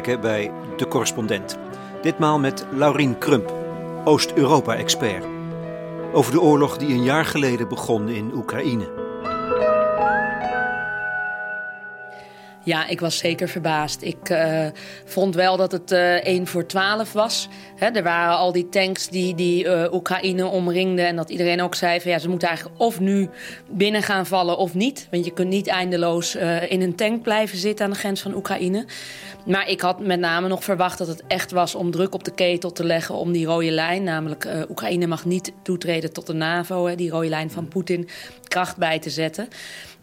bij De Correspondent. Ditmaal met Laurien Krump, Oost-Europa-expert. Over de oorlog die een jaar geleden begon in Oekraïne. Ja, ik was zeker verbaasd. Ik uh, vond wel dat het uh, eh, 1 voor 12 was. Er waren al die tanks die, die uh, Oekraïne omringden. En dat iedereen ook zei van ja, ze moeten eigenlijk of nu binnen gaan vallen of niet. Want je kunt niet eindeloos in een tank blijven zitten aan de grens van Oekraïne. Maar ik had met name nog verwacht dat het echt was om druk op de ketel te leggen om die rode lijn. Namelijk Oekraïne mag niet toetreden tot de NAVO. Die rode lijn van Poetin kracht bij te zetten.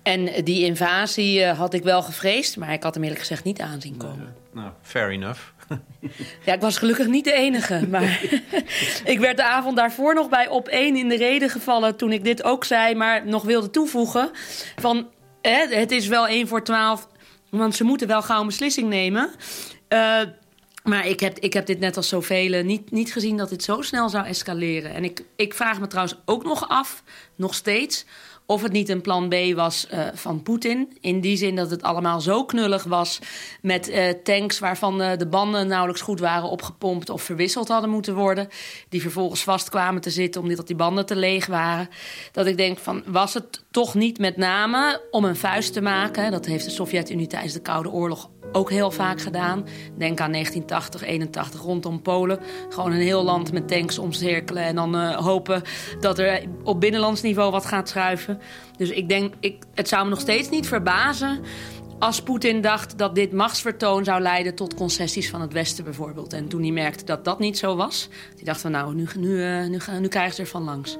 En die invasie uh, had ik wel gevreesd, maar ik had hem eerlijk gezegd niet aanzien komen. nou, fair enough. ja, ik was gelukkig niet de enige. Maar ik werd de avond daarvoor nog bij op één in de reden gevallen toen ik dit ook zei, maar nog wilde toevoegen van hè, het is wel één voor twaalf, want ze moeten wel gauw een beslissing nemen. Uh, maar ik heb, ik heb dit net als zoveel niet, niet gezien dat dit zo snel zou escaleren. En ik, ik vraag me trouwens ook nog af, nog steeds, of het niet een plan B was uh, van Poetin. In die zin dat het allemaal zo knullig was met uh, tanks waarvan uh, de banden nauwelijks goed waren opgepompt of verwisseld hadden moeten worden. Die vervolgens vast kwamen te zitten omdat die banden te leeg waren. Dat ik denk van was het toch niet met name om een vuist te maken. Dat heeft de Sovjet-Unie tijdens de Koude Oorlog ook heel vaak gedaan. Denk aan 1980, 81 rondom Polen. Gewoon een heel land met tanks omcirkelen en dan uh, hopen dat er op binnenlands niveau wat gaat schuiven. Dus ik denk, ik, het zou me nog steeds niet verbazen als Poetin dacht dat dit machtsvertoon zou leiden tot concessies van het Westen bijvoorbeeld. En toen hij merkte dat dat niet zo was, die dacht van nou, nu, nu, uh, nu, nu, krijgen ze er van langs.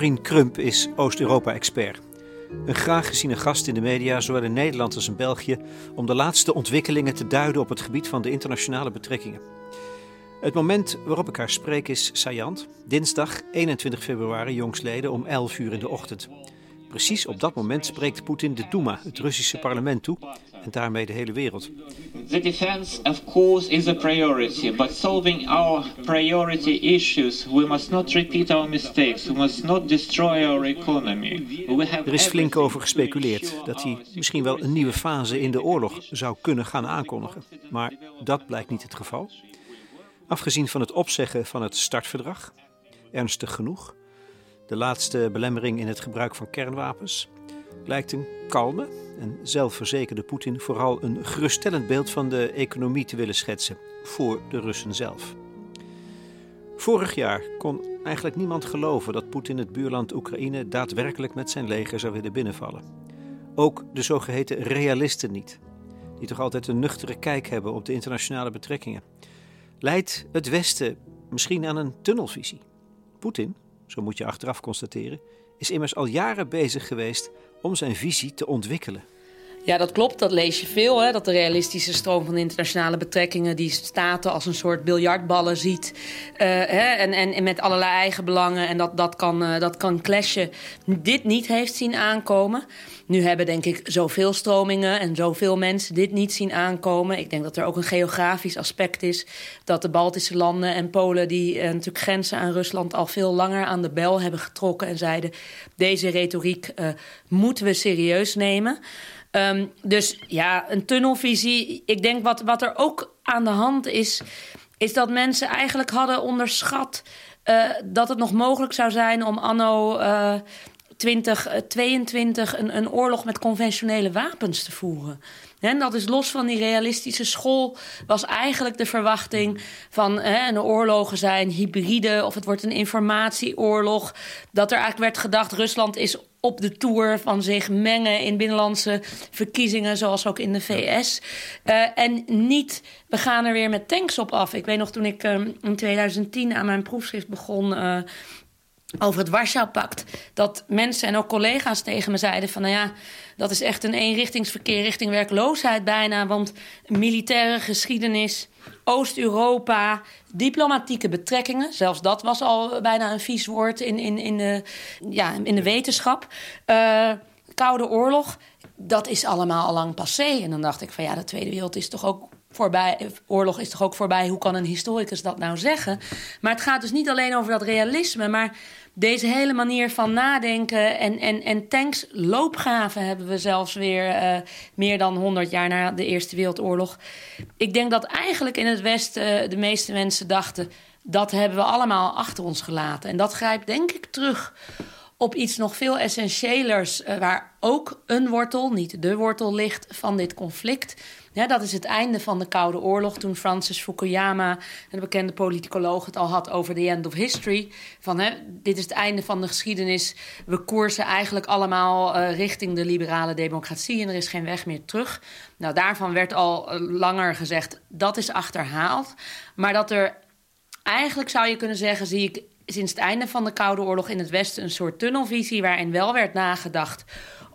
Laurien Krump is Oost-Europa-expert. Een graag geziene gast in de media, zowel in Nederland als in België, om de laatste ontwikkelingen te duiden op het gebied van de internationale betrekkingen. Het moment waarop ik haar spreek is saillant. Dinsdag 21 februari jongstleden om 11 uur in de ochtend. Precies op dat moment spreekt Poetin de Duma, het Russische parlement, toe en daarmee de hele wereld. The defense of course is a priority, but solving our priority issues, we must not repeat our mistakes. We must not destroy our economy. We have er is flink over gespeculeerd dat hij misschien wel een nieuwe fase in de oorlog zou kunnen gaan aankondigen. Maar dat blijkt niet het geval. Afgezien van het opzeggen van het startverdrag, ernstig genoeg, de laatste belemmering in het gebruik van kernwapens, lijkt een kalme en zelfverzekerde Poetin vooral een geruststellend beeld van de economie te willen schetsen voor de Russen zelf. Vorig jaar kon eigenlijk niemand geloven dat Poetin het buurland Oekraïne daadwerkelijk met zijn leger zou willen binnenvallen. Ook de zogeheten realisten niet, die toch altijd een nuchtere kijk hebben op de internationale betrekkingen. Leidt het Westen misschien aan een tunnelvisie? Poetin, zo moet je achteraf constateren, is immers al jaren bezig geweest om zijn visie te ontwikkelen. Ja, dat klopt. Dat lees je veel. Hè? Dat de realistische stroom van internationale betrekkingen... die staten als een soort biljartballen ziet. Uh, hè? En, en, met allerlei eigen belangen. En dat, dat, kan, uh, dat kan clashen. Dit niet heeft zien aankomen. Nu hebben denk ik zoveel stromingen en zoveel mensen dit niet zien aankomen. Ik denk dat er ook een geografisch aspect is. Dat de Baltische landen en Polen... die uh, natuurlijk grenzen aan Rusland al veel langer aan de bel hebben getrokken... en zeiden, deze retoriek moeten we serieus nemen... Um, dus ja, een tunnelvisie. Ik denk wat, wat er ook aan de hand is, is dat mensen eigenlijk hadden onderschat uh, dat het nog mogelijk zou zijn om anno uh, 2022 een, een oorlog met conventionele wapens te voeren. En dat is los van die realistische school, was eigenlijk de verwachting van hè, een oorlogen zijn hybride of het wordt een informatieoorlog. Dat er eigenlijk werd gedacht, Rusland is op de tour van zich mengen in binnenlandse verkiezingen, zoals ook in de VS. Uh, eh, en niet, we gaan er weer met tanks op af. Ik weet nog toen ik um, in 2010 aan mijn proefschrift begon. Uh, over het Warschau-pact. Dat mensen en ook collega's tegen me zeiden van... nou ja, dat is echt een eenrichtingsverkeer richting werkloosheid bijna. Want militaire geschiedenis, Oost-Europa, diplomatieke betrekkingen... zelfs dat was al bijna een vies woord in, in, in, de, ja, in de wetenschap. Uh, Koude Oorlog dat is allemaal al lang passé. En dan dacht ik van ja, de Tweede Wereld is toch ook voorbij, oorlog is toch ook voorbij. Hoe kan een historicus dat nou zeggen? Maar het gaat dus niet alleen over dat realisme, maar deze hele manier van nadenken en, en, en tanks, loopgraven hebben we zelfs weer uh, meer dan 100 jaar na de Eerste Wereldoorlog. Ik denk dat eigenlijk in het Westen uh, de meeste mensen dachten dat hebben we allemaal achter ons gelaten. En dat grijpt denk ik terug op iets nog veel essentiëlers, uh, waar ook een wortel, niet de wortel ligt van dit conflict. Ja, dat is het einde van de Koude Oorlog. Toen Francis Fukuyama, een bekende politicoloog, het al had over the end of history. Van hè, dit is het einde van de geschiedenis. We koersen eigenlijk allemaal uh, richting de liberale democratie en er is geen weg meer terug. Nou, daarvan werd al uh, langer gezegd dat is achterhaald. Maar dat er eigenlijk zou je kunnen zeggen, zie ik sinds het einde van de Koude Oorlog in het Westen een soort tunnelvisie waarin wel werd nagedacht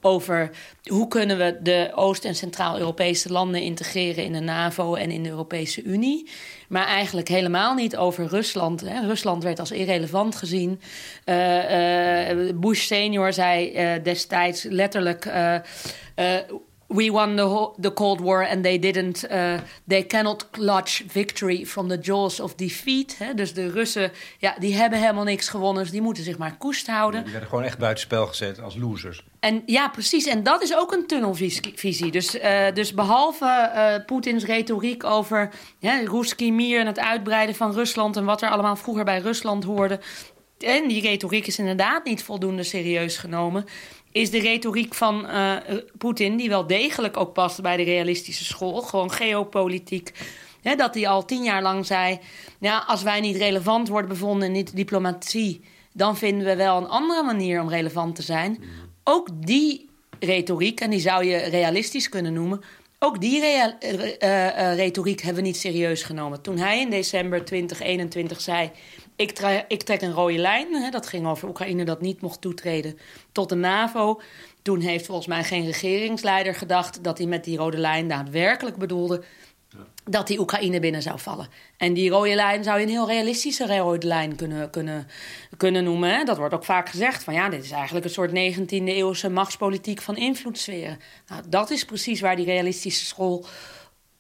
over hoe kunnen we de Oost- en Centraal-Europese landen integreren in de NAVO en in de Europese Unie. Maar eigenlijk helemaal niet over Rusland. Hè. Rusland werd als irrelevant gezien. Uh, uh, Bush senior zei uh, destijds letterlijk we won the, the Cold War and they didn't. Uh, they cannot clutch victory from the jaws of defeat. Hè? Dus de Russen, ja, die hebben helemaal niks gewonnen. Dus die moeten zich maar koest houden. Die werden gewoon echt buitenspel gezet als losers. En ja, precies. En dat is ook een tunnelvisie. Dus, uh, dus behalve uh, Poetins retoriek over ja, Ruski Mir en het uitbreiden van Rusland en wat er allemaal vroeger bij Rusland hoorde. En die retoriek is inderdaad niet voldoende serieus genomen is de retoriek van uh, Poetin, die wel degelijk ook past bij de realistische school, gewoon geopolitiek. Dat hij al tien jaar lang zei: ja, als wij niet relevant worden bevonden in niet diplomatie, dan vinden we wel een andere manier om relevant te zijn. Ook die retoriek, en die zou je realistisch kunnen noemen, ook die uh, uh, retoriek hebben we niet serieus genomen. Toen hij in december 2021 zei: ik, ik, trek een rode lijn. Hè, dat ging over Oekraïne dat niet mocht toetreden tot de NAVO. Toen heeft volgens mij geen regeringsleider gedacht dat hij met die rode lijn daadwerkelijk bedoelde dat die Oekraïne binnen zou vallen. En die rode lijn zou je een heel realistische rode lijn kunnen, kunnen, kunnen noemen. Hè? Dat wordt ook vaak gezegd van ja, dit is eigenlijk een soort 19e eeuwse machtspolitiek van invloedssferen. Nou, dat is precies waar die realistische school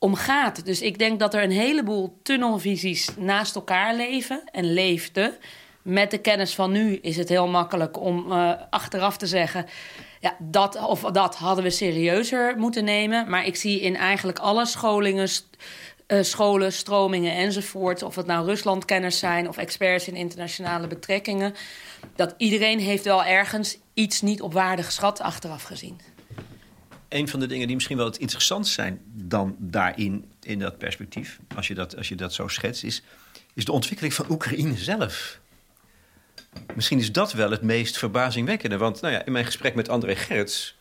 om gaat. Dus ik denk dat er een heleboel tunnelvisies naast elkaar leven en leefden. Met de kennis van nu is het heel makkelijk om uh, achteraf te zeggen... Ja, dat of dat hadden we serieuzer moeten nemen. Maar ik zie in eigenlijk alle scholingen, uh, scholen, stromingen enzovoort... of het nou Ruslandkenners zijn of experts in internationale betrekkingen... dat iedereen heeft wel ergens iets niet op waarde geschat achteraf gezien een van de dingen die misschien wel het interessant zijn dan daarin, in dat perspectief, als je dat, als je dat zo schetst, is, is de ontwikkeling van Oekraïne zelf. Misschien is dat wel het meest verbazingwekkende. Want nou ja, in mijn gesprek met André Gerrits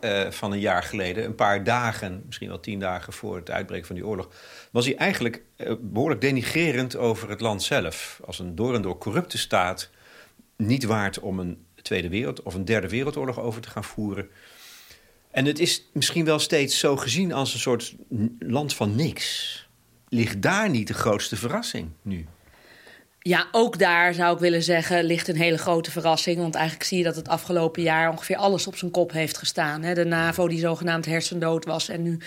uh, van een jaar geleden, een paar dagen, misschien wel tien dagen voor het uitbreken van die oorlog, was hij eigenlijk uh, behoorlijk denigrerend over het land zelf. Als een door en door corrupte staat, niet waard om een Tweede Wereld of een Derde Wereldoorlog over te gaan voeren. En het is misschien wel steeds zo gezien als een soort land van niks. Ligt daar niet de grootste verrassing nu? Ja, ook daar zou ik willen zeggen ligt een hele grote verrassing. Want eigenlijk zie je dat het afgelopen jaar ongeveer alles op zijn kop heeft gestaan. De NAVO die zogenaamd hersendood was en nu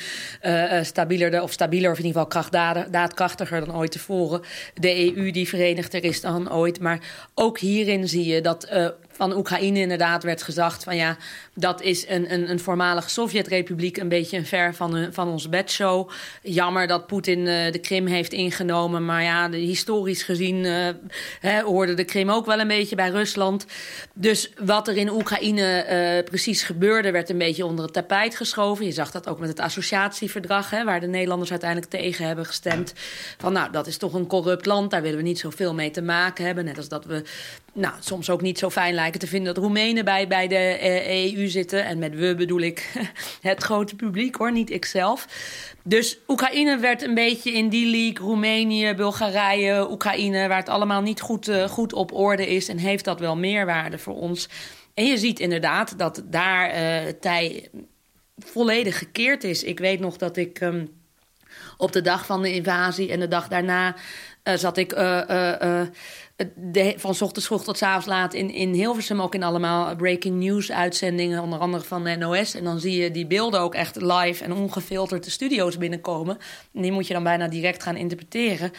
uh, stabieler, of stabieler of in ieder geval krachtdaadkrachtiger dan ooit tevoren. De EU die verenigder is dan ooit. Maar ook hierin zie je dat uh, van Oekraïne inderdaad werd gezegd van ja, dat is een, een, een voormalige Sovjet-republiek, een beetje een ver van, van onze bedshow. Jammer dat Poetin uh, de Krim heeft ingenomen, maar ja, historisch gezien uh, hè, hoorde de Krim ook wel een beetje bij Rusland. Dus wat er in Oekraïne precies gebeurde, werd een beetje onder het tapijt geschoven. Je zag dat ook met het associatieverdrag, hè, waar de Nederlanders uiteindelijk tegen hebben gestemd. Van nou, dat is toch een corrupt land, daar willen we niet zoveel mee te maken hebben. Net als dat we nou, soms ook niet zo fijn lijken te vinden dat Roemenen bij, bij de EU zitten. En met we bedoel ik het grote publiek hoor, niet ikzelf. Dus Oekraïne werd een beetje in die league. Roemenië, Bulgarije, Oekraïne, waar het allemaal niet goed, uh, goed op orde is. En heeft dat wel meerwaarde voor ons. En je ziet inderdaad dat daar uh, tij volledig gekeerd is. Ik weet nog dat ik. Um, op de dag van de invasie en de dag daarna zat ik de, van ochtends vroeg tot avonds laat in, in Hilversum ook in allemaal breaking news uitzendingen, onder andere van de NOS. En dan zie je die beelden ook echt live en ongefilterd de studio's binnenkomen. En die moet je dan bijna direct gaan interpreteren.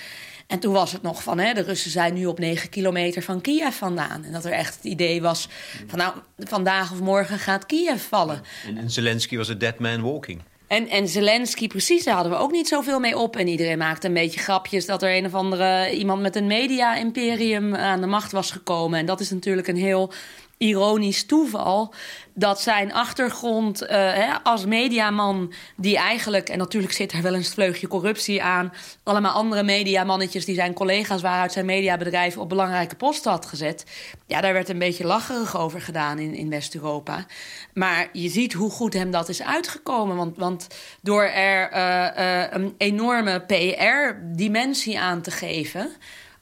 En toen was het nog van, hè, de Russen zijn nu op 9 kilometer van Kiev vandaan. En dat er echt het idee was van, nou, vandaag of morgen gaat Kiev vallen. En Zelensky was een dead man walking. En, en Zelensky, precies, daar hadden we ook niet zoveel mee op. En iedereen maakte een beetje grapjes dat er een of andere iemand met een media-imperium aan de macht was gekomen. En dat is natuurlijk een heel ironisch toeval dat zijn achtergrond uh, hè, als mediaman, die eigenlijk, en natuurlijk zit er wel een vleugje corruptie aan, allemaal andere mediamannetjes die zijn collega's waren uit zijn mediabedrijf op belangrijke posten had gezet. Ja, daar werd een beetje lacherig over gedaan in, in West-Europa. Maar je ziet hoe goed hem dat is uitgekomen. Want, want door er uh, uh, een enorme PR-dimensie aan te geven.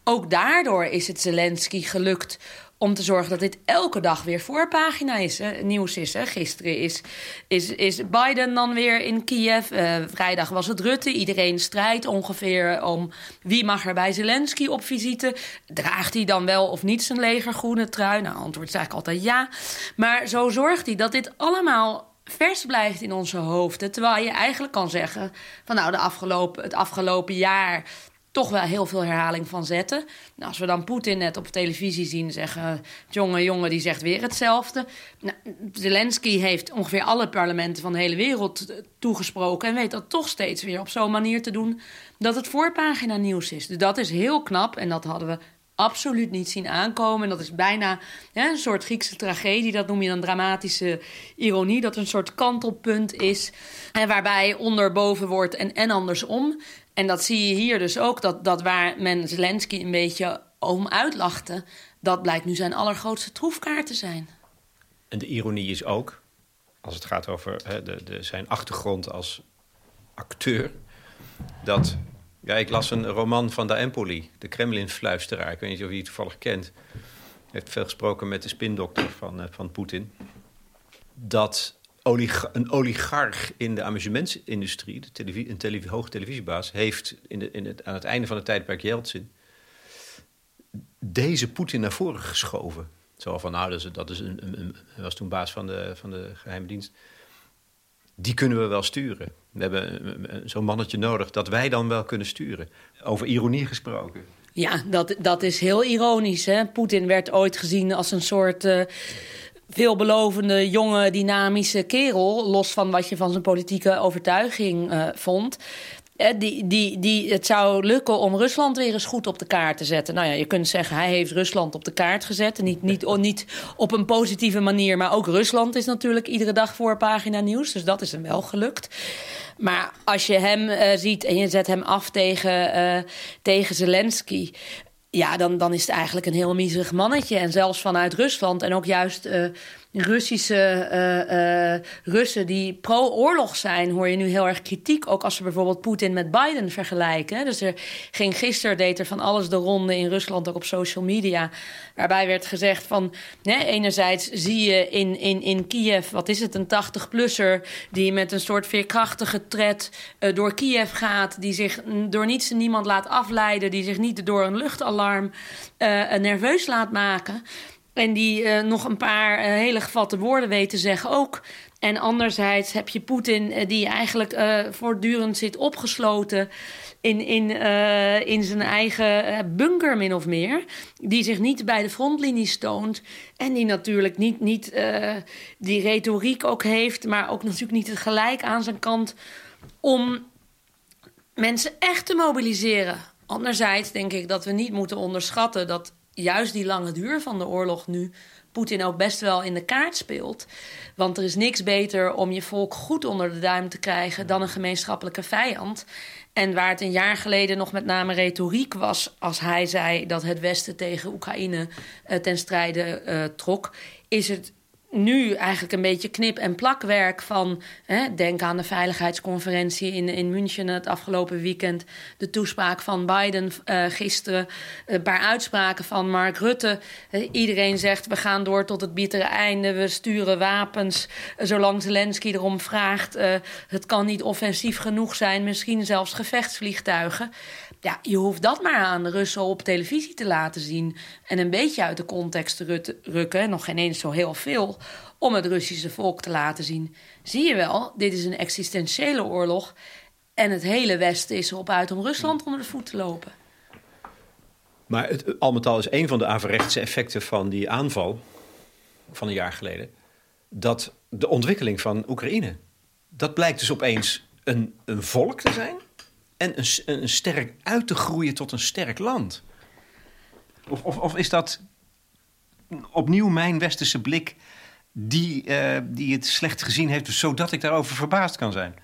Ook daardoor is het Zelensky gelukt om te zorgen dat dit elke dag weer voorpagina is, hè, nieuws is. Hè. Gisteren is, is, is Biden dan weer in Kiev. Uh, vrijdag was het Rutte. Iedereen strijdt ongeveer om wie mag er bij Zelensky op visite. Draagt hij dan wel of niet zijn legergroene trui? Nou, antwoord is eigenlijk altijd ja. Maar zo zorgt hij dat dit allemaal vers blijft in onze hoofden. Terwijl je eigenlijk kan zeggen: van nou, de afgelopen, het afgelopen jaar toch wel heel veel herhaling van zetten. Nou, als we dan Poetin net op televisie zien zeggen... jongen, jongen, die zegt weer hetzelfde. Nou, Zelensky heeft ongeveer alle parlementen van de hele wereld toegesproken... en weet dat toch steeds weer op zo'n manier te doen... dat het voorpagina nieuws is. Dus dat is heel knap en dat hadden we absoluut niet zien aankomen. En dat is bijna een soort Griekse tragedie. Dat noem je dan dramatische ironie. Dat een soort kantelpunt is. En waarbij onderboven wordt en, en andersom. En dat zie je hier dus ook, dat, dat waar men Zelensky een beetje om uitlachte, dat blijkt nu zijn allergrootste troefkaart te zijn. En de ironie is ook, als het gaat over hè, de, de, zijn achtergrond als acteur, dat. Ja, ik las een roman van Da Empoli, de Kremlin-fluisteraar. Ik weet niet of je die toevallig kent. Hij heeft veel gesproken met de spindokter van, uh, van Poetin. Dat een oligarch in de amusementsindustrie, de een televisiebaas, heeft in in het, aan het einde van het tijdperk Yeltsin deze Poetin naar voren geschoven. Zo van, nou, dat is, een, was toen baas van de, van de geheime dienst. Die kunnen we wel sturen. We hebben zo'n mannetje nodig dat wij dan wel kunnen sturen. Over ironie gesproken. Ja, dat, dat is heel ironisch. Poetin werd ooit gezien als een soort... Uh veelbelovende, jonge, dynamische kerel. Los van wat je van zijn politieke overtuiging uh, vond. Eh, die, die, die, het zou lukken om Rusland weer eens goed op de kaart te zetten. Nou ja, je kunt zeggen, hij heeft Rusland op de kaart gezet. Niet, niet, niet op een positieve manier, maar ook Rusland is natuurlijk iedere dag voor pagina nieuws. Dus dat is hem wel gelukt. Maar als je hem uh, ziet en je zet hem af tegen, uh, tegen Zelensky ja, dan, dan is het eigenlijk een heel miserig mannetje. En zelfs vanuit Rusland en ook juist uh, Russische uh, uh, Russen die pro-oorlog zijn, hoor je nu heel erg kritiek. Ook als ze bijvoorbeeld Poetin met Biden vergelijken. Dus er ging gisteren, deed er van alles de ronde in Rusland, ook op social media. Waarbij werd gezegd van, enerzijds zie je in, in, in Kiev, wat is het, een 80-plusser... die met een soort veerkrachtige tred door Kiev gaat... die zich door niets en niemand laat afleiden... die zich niet door een luchtalarm nerveus laat maken... En die uh, nog een paar uh, hele gevatte woorden weet te zeggen ook. En anderzijds heb je Poetin uh, die eigenlijk voortdurend zit opgesloten in, in, in zijn eigen bunker min of meer. Die zich niet bij de frontlinie stoont. En die natuurlijk niet, niet die retoriek ook heeft. Maar ook natuurlijk niet het gelijk aan zijn kant om mensen echt te mobiliseren. Anderzijds denk ik dat we niet moeten onderschatten dat juist die lange duur van de oorlog nu Poetin ook best wel in de kaart speelt. Want er is niks beter om je volk goed onder de duim te krijgen dan een gemeenschappelijke vijand. En waar het een jaar geleden nog met name retoriek was als hij zei dat het Westen tegen Oekraïne uh, ten strijde uh, trok, is het nu eigenlijk een beetje knip- en plakwerk van... Hè, denk aan de veiligheidsconferentie in, in München het afgelopen weekend... de toespraak van Biden uh, gisteren, een paar uitspraken van Mark Rutte. Uh, iedereen zegt, we gaan door tot het bittere einde, we sturen wapens... Zolang Zelensky erom vraagt, het kan niet offensief genoeg zijn... misschien zelfs gevechtsvliegtuigen... Ja, je hoeft dat maar aan de Russen op televisie te laten zien. En een beetje uit de context te rukken, nog geen eens zo heel veel, om het Russische volk te laten zien. Zie je wel, dit is een existentiële oorlog. En het hele Westen is erop uit om Rusland onder de voet te lopen. Maar het, al met al is een van de averechtse effecten van die aanval van een jaar geleden. dat de ontwikkeling van Oekraïne. dat blijkt dus opeens een, een volk te zijn en een, een sterk uit te groeien tot een sterk land? Of, of, of is dat opnieuw mijn westerse blik die, uh, die het slecht gezien heeft, zodat ik daarover verbaasd kan zijn?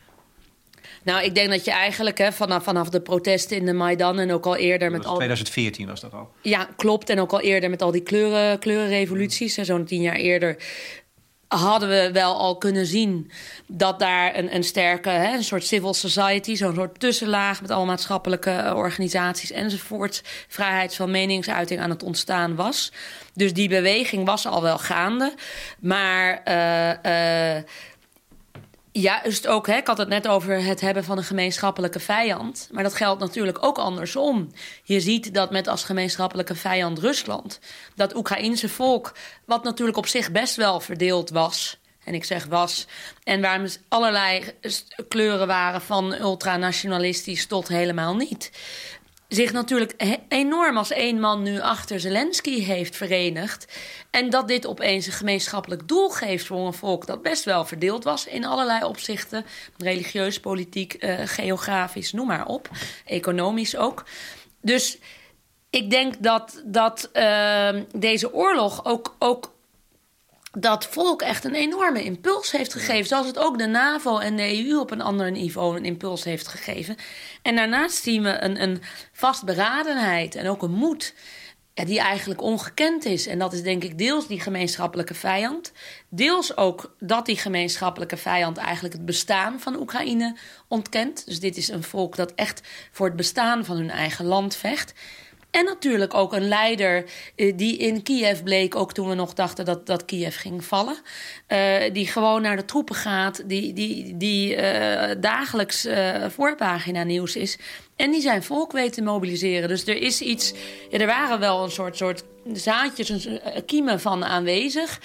Nou, ik denk dat je eigenlijk hè, vanaf, vanaf de protesten in de Maidan en ook al eerder met al. 2014 was dat al. Ja, klopt. En ook al eerder met al die kleuren, kleurenrevoluties, zo'n tien jaar eerder hadden we wel al kunnen zien dat daar een, een sterke, hè, een soort civil society, zo'n soort tussenlaag met alle maatschappelijke eh, organisaties enzovoort, vrijheid van meningsuiting aan het ontstaan was. Dus die beweging was al wel gaande. Maar uh, Juist ook, hè, ik had het net over het hebben van een gemeenschappelijke vijand. Maar dat geldt natuurlijk ook andersom. Je ziet dat met als gemeenschappelijke vijand Rusland. Dat Oekraïense volk, wat natuurlijk op zich best wel verdeeld was. En ik zeg was. En waar allerlei kleuren waren van ultranationalistisch tot helemaal niet zich natuurlijk enorm als één man nu achter Zelensky heeft verenigd. En dat dit opeens een gemeenschappelijk doel geeft voor een volk dat best wel verdeeld was in allerlei opzichten. Religieus, politiek, uh, geografisch, noem maar op. Economisch ook. Dus ik denk dat, dat uh, deze oorlog ook, ook dat volk echt een enorme impuls heeft gegeven. Zoals het ook de NAVO en de EU op een ander niveau een impuls heeft gegeven. En daarnaast zien we een, een vastberadenheid en ook een moed die eigenlijk ongekend is. En dat is denk ik deels die gemeenschappelijke vijand. Deels ook dat die gemeenschappelijke vijand eigenlijk het bestaan van Oekraïne ontkent. Dus dit is een volk dat echt voor het bestaan van hun eigen land vecht. En natuurlijk ook een leider uh, die in Kiev bleek, ook toen we nog dachten dat, dat Kiev ging vallen. Uh, die gewoon naar de troepen gaat, die, die, die uh, dagelijks voorpagina nieuws is. En die zijn volk weet te mobiliseren. Dus er is iets, ja, er waren wel een soort, soort zaadjes, een kiemen van aanwezig.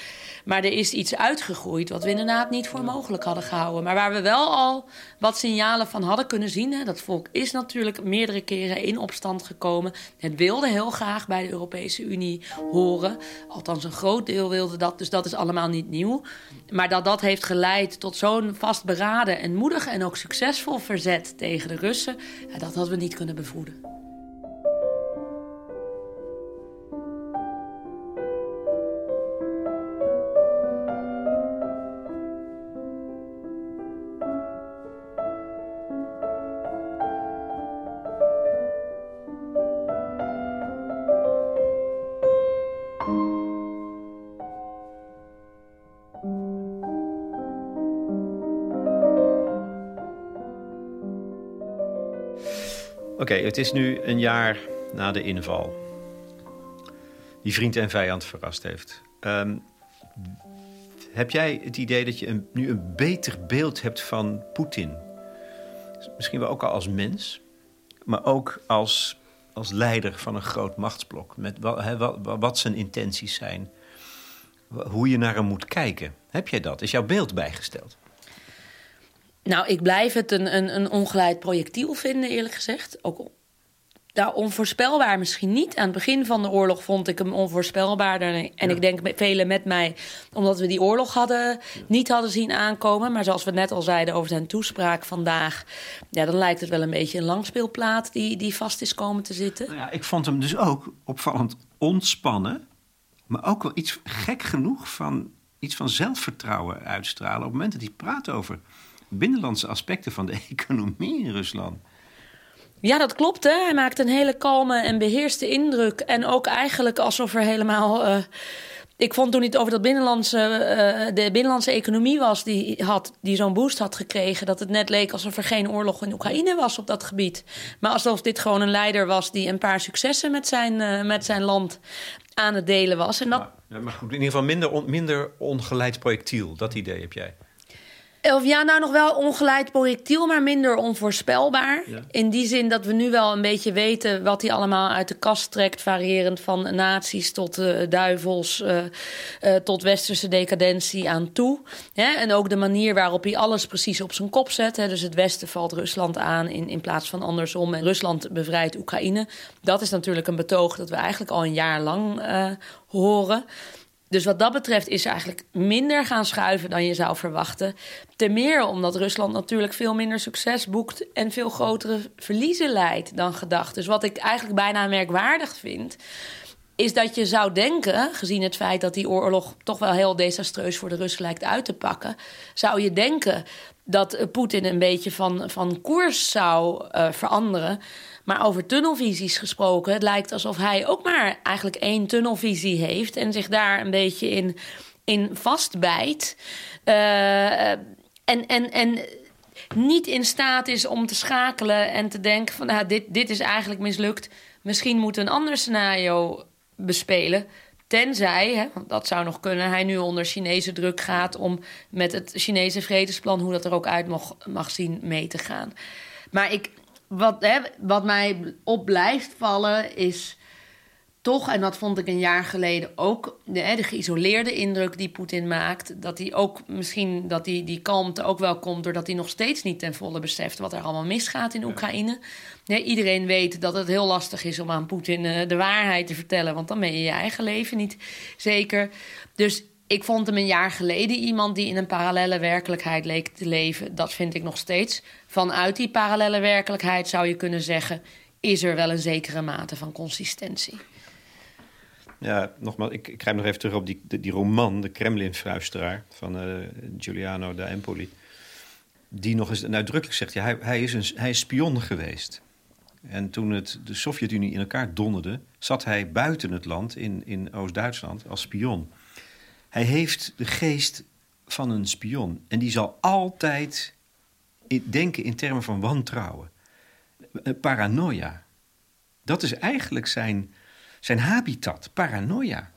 Maar er is iets uitgegroeid wat we inderdaad niet voor mogelijk hadden gehouden. Maar waar we wel al wat signalen van hadden kunnen zien. Hè, dat volk is natuurlijk meerdere keren in opstand gekomen. Het wilde heel graag bij de Europese Unie horen. Althans, een groot deel wilde dat. Dus dat is allemaal niet nieuw. Maar dat dat heeft geleid tot zo'n vastberaden en moedig en ook succesvol verzet tegen de Russen. dat hadden we niet kunnen bevroeden. Oké, het is nu een jaar na de inval. Die vriend en vijand verrast heeft. Um, heb jij het idee dat je een, nu een beter beeld hebt van Poetin? Misschien wel ook al als mens, maar ook als, als leider van een groot machtsblok. Met wat, wat zijn intenties zijn. Hoe je naar hem moet kijken. Heb jij dat? Is jouw beeld bijgesteld? Nou, ik blijf het een, een, een ongeleid projectiel vinden, eerlijk gezegd. Ook nou, onvoorspelbaar misschien niet. Aan het begin van de oorlog vond ik hem onvoorspelbaarder. En ik denk velen met mij, omdat we die oorlog hadden, niet hadden zien aankomen. Maar zoals we net al zeiden over zijn toespraak vandaag, ja, dan lijkt het wel een beetje een langspeelplaat die, die vast is komen te zitten. Nou ja, ik vond hem dus ook opvallend ontspannen, maar ook wel iets gek genoeg van iets van zelfvertrouwen uitstralen op het moment dat hij praat over binnenlandse aspecten van de economie in Rusland. Ja, dat klopt. Hè? Hij maakt een hele kalme en beheerste indruk. En ook eigenlijk alsof er helemaal uh, ik vond toen het over dat binnenlandse, uh, de binnenlandse economie was, die, had, die zo'n boost had gekregen, dat het net leek alsof er geen oorlog in Oekraïne was op dat gebied. Maar alsof dit gewoon een leider was die een paar successen met zijn, uh, met zijn land aan het delen was. En dat... maar, maar goed, in ieder geval minder, on, minder ongeleid projectiel, dat idee heb jij. Of ja, nou nog wel ongeleid projectiel, maar minder onvoorspelbaar. In die zin dat we nu wel een beetje weten wat hij allemaal uit de kast trekt. Variërend van nazi's tot uh, duivels, uh, uh, tot westerse decadentie aan toe. En ook de manier waarop hij alles precies op zijn kop zet. Hè? Dus het Westen valt Rusland aan in, in plaats van andersom. En Rusland bevrijdt Oekraïne. Dat is natuurlijk een betoog dat we eigenlijk al een jaar lang horen. Dus wat dat betreft is er eigenlijk minder gaan schuiven dan je zou verwachten. Ten meer omdat Rusland natuurlijk veel minder succes boekt en veel grotere verliezen leidt dan gedacht. Dus wat ik eigenlijk bijna merkwaardig vind, is dat je zou denken, gezien het feit dat die oorlog toch wel heel desastreus voor de Russen lijkt uit te pakken, zou je denken dat Poetin een beetje van, van koers zou uh, veranderen. Maar over tunnelvisies gesproken, het lijkt alsof hij ook maar eigenlijk één tunnelvisie heeft en zich daar een beetje in, in vastbijt. Uh, en, en, en niet in staat is om te schakelen en te denken van nou, dit, dit is eigenlijk mislukt. Misschien moet een ander scenario bespelen. Tenzij, hè, dat zou nog kunnen, hij nu onder Chinese druk gaat om met het Chinese vredesplan, hoe dat er ook uit mag, mag zien, mee te gaan. Maar ik, wat, hè, wat mij op blijft vallen is toch, en dat vond ik een jaar geleden ook, de, de geïsoleerde indruk die Poetin maakt. Dat hij ook misschien, dat die, die kalmte ook wel komt doordat hij nog steeds niet ten volle beseft wat er allemaal misgaat in Oekraïne. Nee, iedereen weet dat het heel lastig is om aan Poetin uh, de waarheid te vertellen, want dan ben je je eigen leven niet zeker. Dus ik vond hem een jaar geleden iemand die in een parallele werkelijkheid leek te leven. Dat vind ik nog steeds. Vanuit die parallele werkelijkheid zou je kunnen zeggen: is er wel een zekere mate van consistentie. Ja, nogmaals, ik, ik nog even terug op die, die, roman, De Kremlin-fruisteraar van uh, Giuliano da Empoli. Die nog eens uitdrukkelijk zegt: ja, hij, hij, is een, hij is spion geweest. En toen het, de Sovjet-Unie in elkaar donderde, zat hij buiten het land in, in Oost-Duitsland als spion. Hij heeft de geest van een spion. En die zal altijd denken in termen van wantrouwen. Eh, paranoia. Dat is eigenlijk zijn, zijn habitat, paranoia.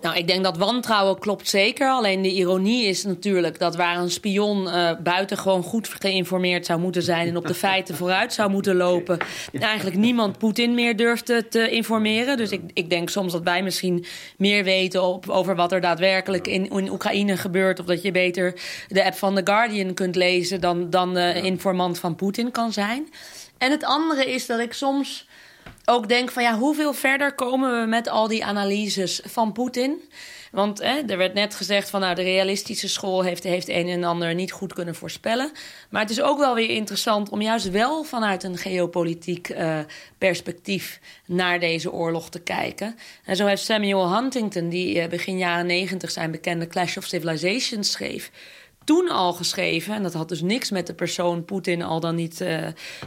Nou, ik denk dat wantrouwen klopt zeker. Alleen de ironie is natuurlijk dat waar een spion uh, buitengewoon goed geïnformeerd zou moeten zijn en op de feiten vooruit zou moeten lopen, eigenlijk niemand Poetin meer durfde te informeren. Dus ik, ik denk soms dat wij misschien meer weten op, over wat er daadwerkelijk in, in Oekraïne gebeurt. Of dat je beter de app van The Guardian kunt lezen dan, dan de informant van Poetin kan zijn. En het andere is dat ik soms ook denk van ja, hoeveel verder komen we met al die analyses van Poetin? Want hè, er werd net gezegd van nou, de realistische school heeft, heeft een en ander niet goed kunnen voorspellen. Maar het is ook wel weer interessant om juist wel vanuit een geopolitiek uh, perspectief naar deze oorlog te kijken. En zo heeft Samuel Huntington, die uh, begin jaren negentig zijn bekende Clash of Civilizations schreef toen al geschreven, en dat had dus niks met de persoon Poetin al dan niet uh,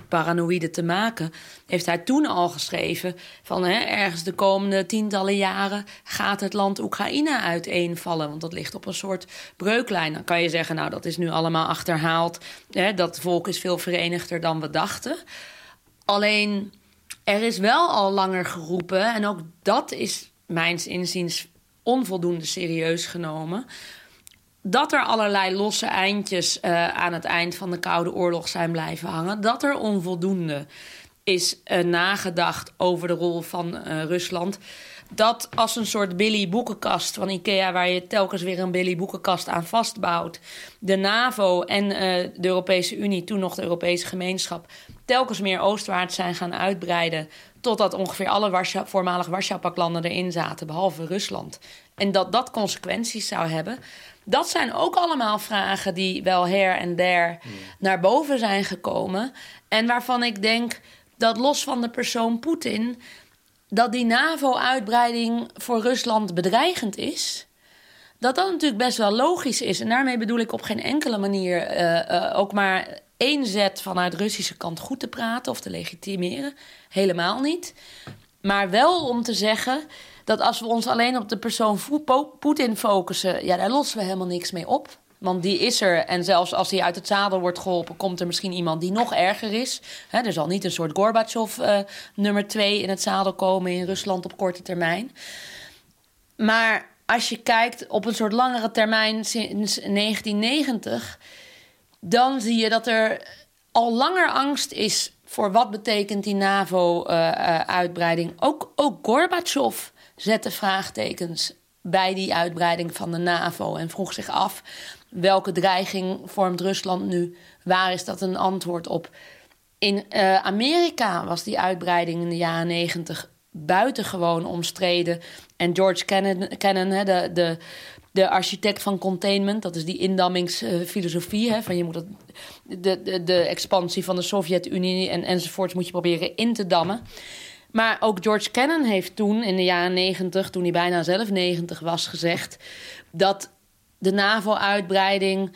paranoïde te maken, heeft hij toen al geschreven van hè, ergens de komende tientallen jaren gaat het land Oekraïne uiteenvallen, want dat ligt op een soort breuklijn. Dan kan je zeggen, nou dat is nu allemaal achterhaald, hè, dat volk is veel verenigder dan we dachten. Alleen er is wel al langer geroepen, en ook dat is mijns inziens onvoldoende serieus genomen dat er allerlei losse eindjes uh, aan het eind van de Koude Oorlog zijn blijven hangen. Dat er onvoldoende is uh, nagedacht over de rol van uh, Rusland. Dat als een soort Billy boekenkast van Ikea, waar je telkens weer een Billy boekenkast aan vastbouwt. De NAVO en de Europese Unie, toen nog de Europese gemeenschap, telkens meer oostwaarts zijn gaan uitbreiden. Totdat ongeveer alle Warschau, voormalig Warschau-paklanden erin zaten, behalve Rusland. En dat dat consequenties zou hebben. Dat zijn ook allemaal vragen die wel her en der hmm. naar boven zijn gekomen. En waarvan ik denk dat los van de persoon Poetin, dat die NAVO-uitbreiding voor Rusland bedreigend is. Dat dat natuurlijk best wel logisch is. En daarmee bedoel ik op geen enkele manier uh, uh, ook maar één zet vanuit Russische kant goed te praten of te legitimeren. Helemaal niet. Maar wel om te zeggen dat als we ons alleen op de persoon Poetin focussen, ja, daar lossen we helemaal niks mee op. Want die is er. En zelfs als hij uit het zadel wordt geholpen, komt er misschien iemand die nog erger is. er zal niet een soort Gorbachev uh, nummer twee in het zadel komen in Rusland op korte termijn. Maar als je kijkt op een soort langere termijn sinds 1990, dan zie je dat er al langer angst is voor wat betekent die NAVO-uitbreiding. Uh, ook, ook Gorbachev zette vraagtekens bij die uitbreiding van de NAVO en vroeg zich af welke dreiging vormt Rusland nu? Waar is dat een antwoord op? In uh, Amerika was die uitbreiding in de jaren negentig buitengewoon omstreden. En George Kennan, de, de, de architect van containment, dat is die indammingsfilosofie. Van je moet de, de, de expansie van de Sovjet-Unie en, enzovoorts moet je proberen in te dammen. Maar ook George Kennan heeft toen in de jaren negentig, toen hij bijna zelf negentig was, gezegd dat de NAVO-uitbreiding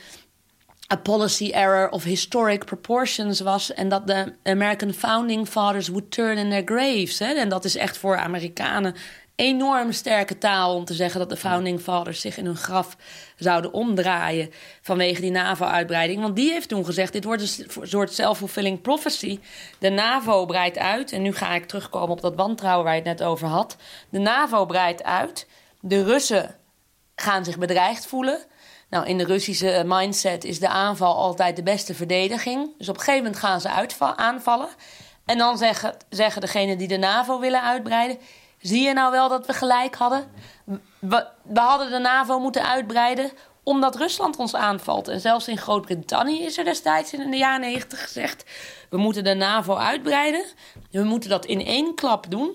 a policy error of historic proportions was. En dat de American founding fathers would turn in their graves. En dat is echt voor Amerikanen enorm sterke taal om te zeggen dat de founding fathers zich in hun graf zouden omdraaien vanwege die NAVO-uitbreiding. Want die heeft toen gezegd: dit wordt een soort self-fulfilling prophecy. De NAVO breidt uit. En nu ga ik terugkomen op dat wantrouwen waar je het net over had. De NAVO breidt uit. De Russen gaan zich bedreigd voelen. Nou, in de Russische mindset is de aanval altijd de beste verdediging. Dus op een gegeven moment gaan ze aanvallen. En dan zeggen, zeggen degenen die de NAVO willen uitbreiden... zie je nou wel dat we gelijk hadden? We, we hadden de NAVO moeten uitbreiden omdat Rusland ons aanvalt. En zelfs in Groot-Brittannië is er destijds in de jaren negentig gezegd... we moeten de NAVO uitbreiden. We moeten dat in één klap doen...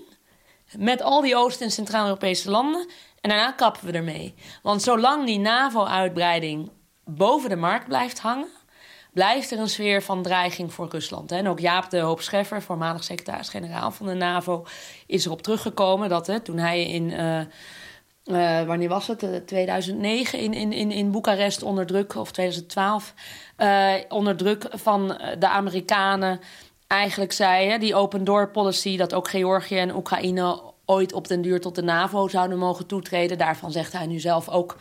met al die Oost- en Centraal-Europese landen... En daarna kappen we ermee. Want zolang die NAVO-uitbreiding boven de markt blijft hangen, blijft er een sfeer van dreiging voor Rusland. En ook Jaap de Hoop Scheffer, voormalig secretaris-generaal van de NAVO, is erop teruggekomen dat hè, toen hij in. Uh, uh, wanneer was het? 2009 in, in, in, in Boekarest onder druk, of 2012, uh, onder druk van de Amerikanen eigenlijk zei: hè, die open door policy, dat ook Georgië en Oekraïne ooit op den duur tot de NAVO zouden mogen toetreden. Daarvan zegt hij nu zelf ook,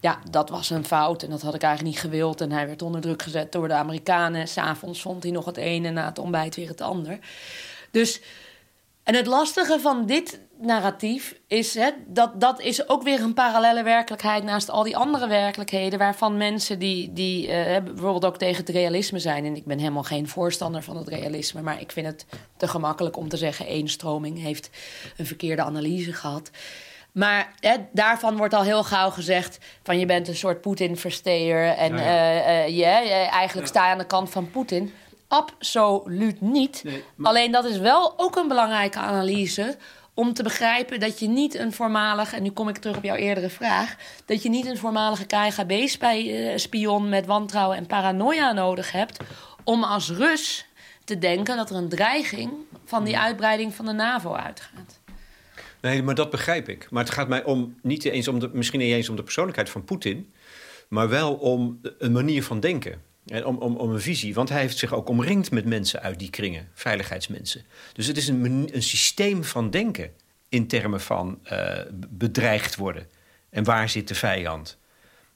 ja, dat was een fout en dat had ik eigenlijk niet gewild. En hij werd onder druk gezet door de Amerikanen. S'avonds vond hij nog het ene en na het ontbijt weer het ander. Dus en het lastige van dit narratief is, hè, dat, dat is ook weer een parallele werkelijkheid naast al die andere werkelijkheden, waarvan mensen die, die uh, bijvoorbeeld ook tegen het realisme zijn. En ik ben helemaal geen voorstander van het realisme, maar ik vind het te gemakkelijk om te zeggen: één stroming heeft een verkeerde analyse gehad. Maar hè, daarvan wordt al heel gauw gezegd: van je bent een soort Poetin-versteer en ja, uh, je, eigenlijk sta je aan de kant van Poetin. Absoluut niet. Alleen dat is wel ook een belangrijke analyse om te begrijpen dat je niet een voormalig, en nu kom ik terug op jouw eerdere vraag, dat je niet een voormalige KGB-spion met wantrouwen en paranoia nodig hebt om als Rus te denken dat er een dreiging van die uitbreiding van de NAVO uitgaat. Nee, maar dat begrijp ik. Maar het gaat mij om niet eens om de, misschien niet eens om de persoonlijkheid van Poetin, maar wel om een manier van denken. En om, om, om een visie. Want hij heeft zich ook omringd met mensen uit die kringen, veiligheidsmensen. Dus het is een, een systeem van denken in termen van uh, bedreigd worden. En waar zit de vijand?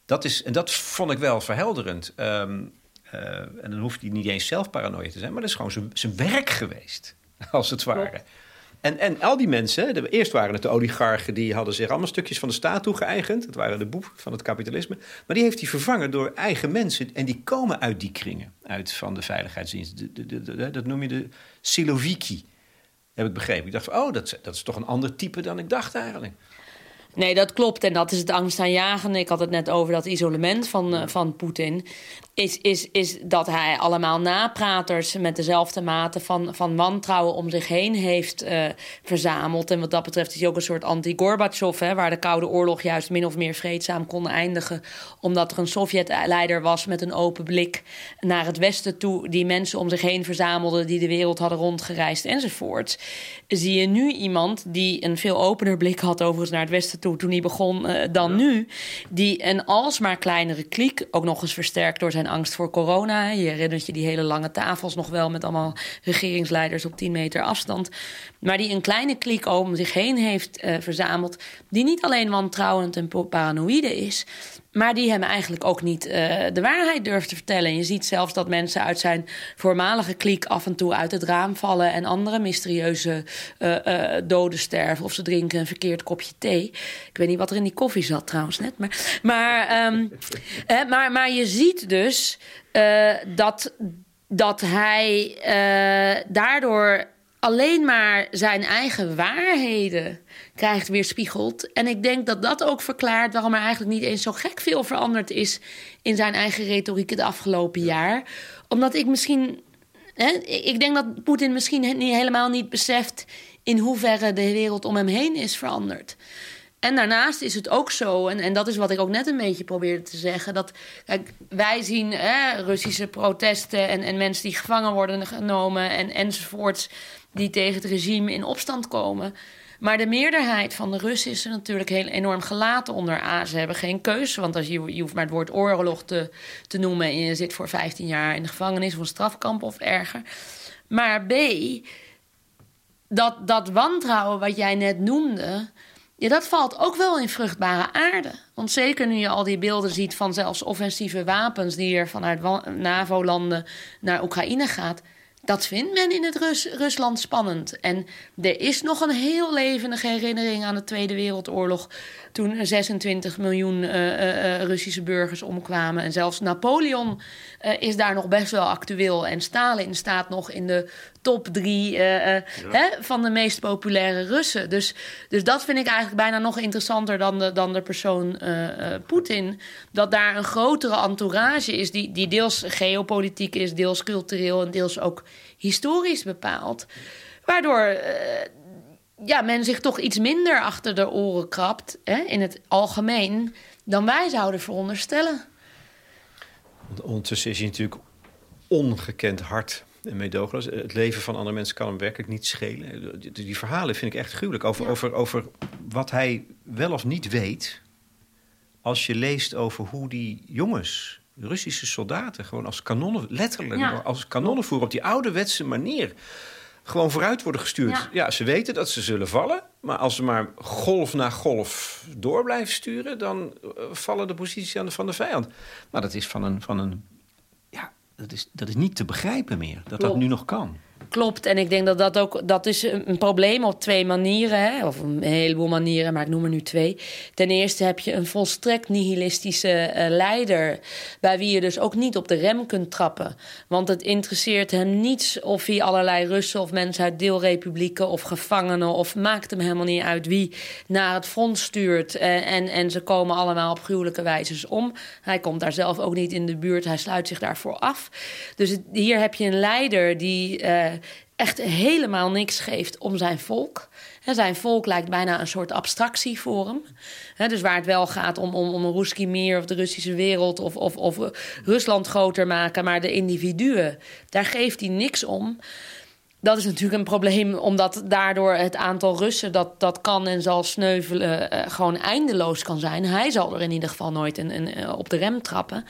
Dat is, en dat vond ik wel verhelderend. Um, uh, en dan hoeft hij niet eens zelf paranoia te zijn, maar dat is gewoon zijn werk geweest, als het ware. En, en al die mensen, de, eerst waren het de oligarchen, die hadden zich allemaal stukjes van de staat toegeëigend. Dat waren de boef van het kapitalisme. Maar die heeft hij vervangen door eigen mensen. En die komen uit die kringen, uit van de veiligheidsdienst. De, de, dat noem je de Siloviki, heb ik begrepen. Ik dacht, oh, dat, dat is toch een ander type dan ik dacht eigenlijk. Nee, dat klopt. En dat is het angstaanjagende. Ik had het net over dat isolement van, uh, van Poetin. Is, is, is dat hij allemaal napraters met dezelfde mate van, van wantrouwen om zich heen heeft uh, verzameld. En wat dat betreft is hij ook een soort anti-Gorbachev, waar de Koude Oorlog juist min of meer vreedzaam kon eindigen. Omdat er een Sovjet-leider was met een open blik naar het Westen toe, die mensen om zich heen verzamelde, die de wereld hadden rondgereisd enzovoort. Zie je nu iemand die een veel opener blik had overigens naar het Westen toe toen hij begon uh, dan nu. Die een alsmaar kleinere kliek, ook nog eens versterkt door zijn angst voor corona. Je herinnert je die hele lange tafels nog wel met allemaal regeringsleiders op 10 meter afstand. Maar die een kleine kliek om zich heen heeft uh, verzameld. Die niet alleen wantrouwend en paranoïde is, maar die hem eigenlijk ook niet uh, de waarheid durft te vertellen. je ziet zelfs dat mensen uit zijn voormalige kliek af en toe uit het raam vallen en andere mysterieuze uh, uh, doden sterven. Of ze drinken een verkeerd kopje thee. Ik weet niet wat er in die koffie zat trouwens net. Maar, maar, um, maar, maar je ziet dus dat, dat hij daardoor alleen maar zijn eigen waarheden krijgt weerspiegeld. En ik denk dat dat ook verklaart waarom er eigenlijk niet eens zo gek veel veranderd is in zijn eigen retoriek het afgelopen jaar. Omdat ik misschien. Hè, ik denk dat Poetin misschien niet, helemaal niet beseft in hoeverre de wereld om hem heen is veranderd. En daarnaast is het ook zo, en, en dat is wat ik ook net een beetje probeerde te zeggen, dat kijk, wij zien hè, Russische protesten en, en mensen die gevangen worden genomen en, enzovoorts die tegen het regime in opstand komen. Maar de meerderheid van de Russen is er natuurlijk heel enorm gelaten onder A. Ze hebben geen keuze, want als je, je hoeft maar het woord oorlog te, te noemen... en je zit voor 15 jaar in de gevangenis of een strafkamp of erger. Maar B, dat, dat wantrouwen wat jij net noemde... Ja, dat valt ook wel in vruchtbare aarde. Want zeker nu je al die beelden ziet van zelfs offensieve wapens... die er vanuit NAVO-landen naar Oekraïne gaat dat vindt men in het Rus Rusland spannend. En er is nog een heel levendige herinnering aan de Tweede Wereldoorlog. Toen 26 miljoen uh, uh, Russische burgers omkwamen. En zelfs Napoleon is daar nog best wel actueel. En Stalin staat nog in de top drie ja. hè, van de meest populaire Russen. Dus, dus dat vind ik eigenlijk bijna nog interessanter dan de, dan de persoon Poetin. Dat daar een grotere entourage is, die, die deels geopolitiek is, deels cultureel en deels ook historisch bepaald. Waardoor ja, men zich toch iets minder achter de oren krabt hè, in het algemeen dan wij zouden veronderstellen. Ondertussen is hij natuurlijk ongekend hard en meedogenloos. Het leven van andere mensen kan hem werkelijk niet schelen. Die verhalen vind ik echt gruwelijk. Over, over, over wat hij wel of niet weet. Als je leest over hoe die jongens, Russische soldaten, gewoon als kanonnen, letterlijk als kanonnenvoer op die ouderwetse manier gewoon vooruit worden gestuurd. Ja. ze weten dat ze zullen vallen. Maar als ze maar golf na golf door blijven sturen, dan eh, vallen de posities aan de, van de vijand. Maar dat is van een. Van een dat is, dat is niet te begrijpen meer. Dat dat nu nog kan. Klopt, en ik denk dat dat ook dat is een probleem op twee manieren, hè? of een heleboel manieren, maar ik noem er nu twee. Ten eerste heb je een volstrekt nihilistische uh, leider, bij wie je dus ook niet op de rem kunt trappen. Want het interesseert hem niets of hij allerlei Russen of mensen uit deelrepublieken of gevangenen, of maakt hem helemaal niet uit wie naar het front stuurt. Uh, en, en ze komen allemaal op gruwelijke wijzes om. Hij komt daar zelf ook niet in de buurt, hij sluit zich daarvoor af. Dus hier heb je een leider die. Uh, echt helemaal niks geeft om zijn volk. zijn volk lijkt bijna een soort abstractie voor hem. dus waar het wel gaat om, om, om een Ruski meer of de Russische wereld of, of, of Rusland groter maken, maar de individuen, daar geeft hij niks om. Dat is natuurlijk een probleem, omdat daardoor het aantal Russen dat, dat kan en zal sneuvelen uh, gewoon eindeloos kan zijn. Hij zal er in ieder geval nooit een, eh, op de rem trappen.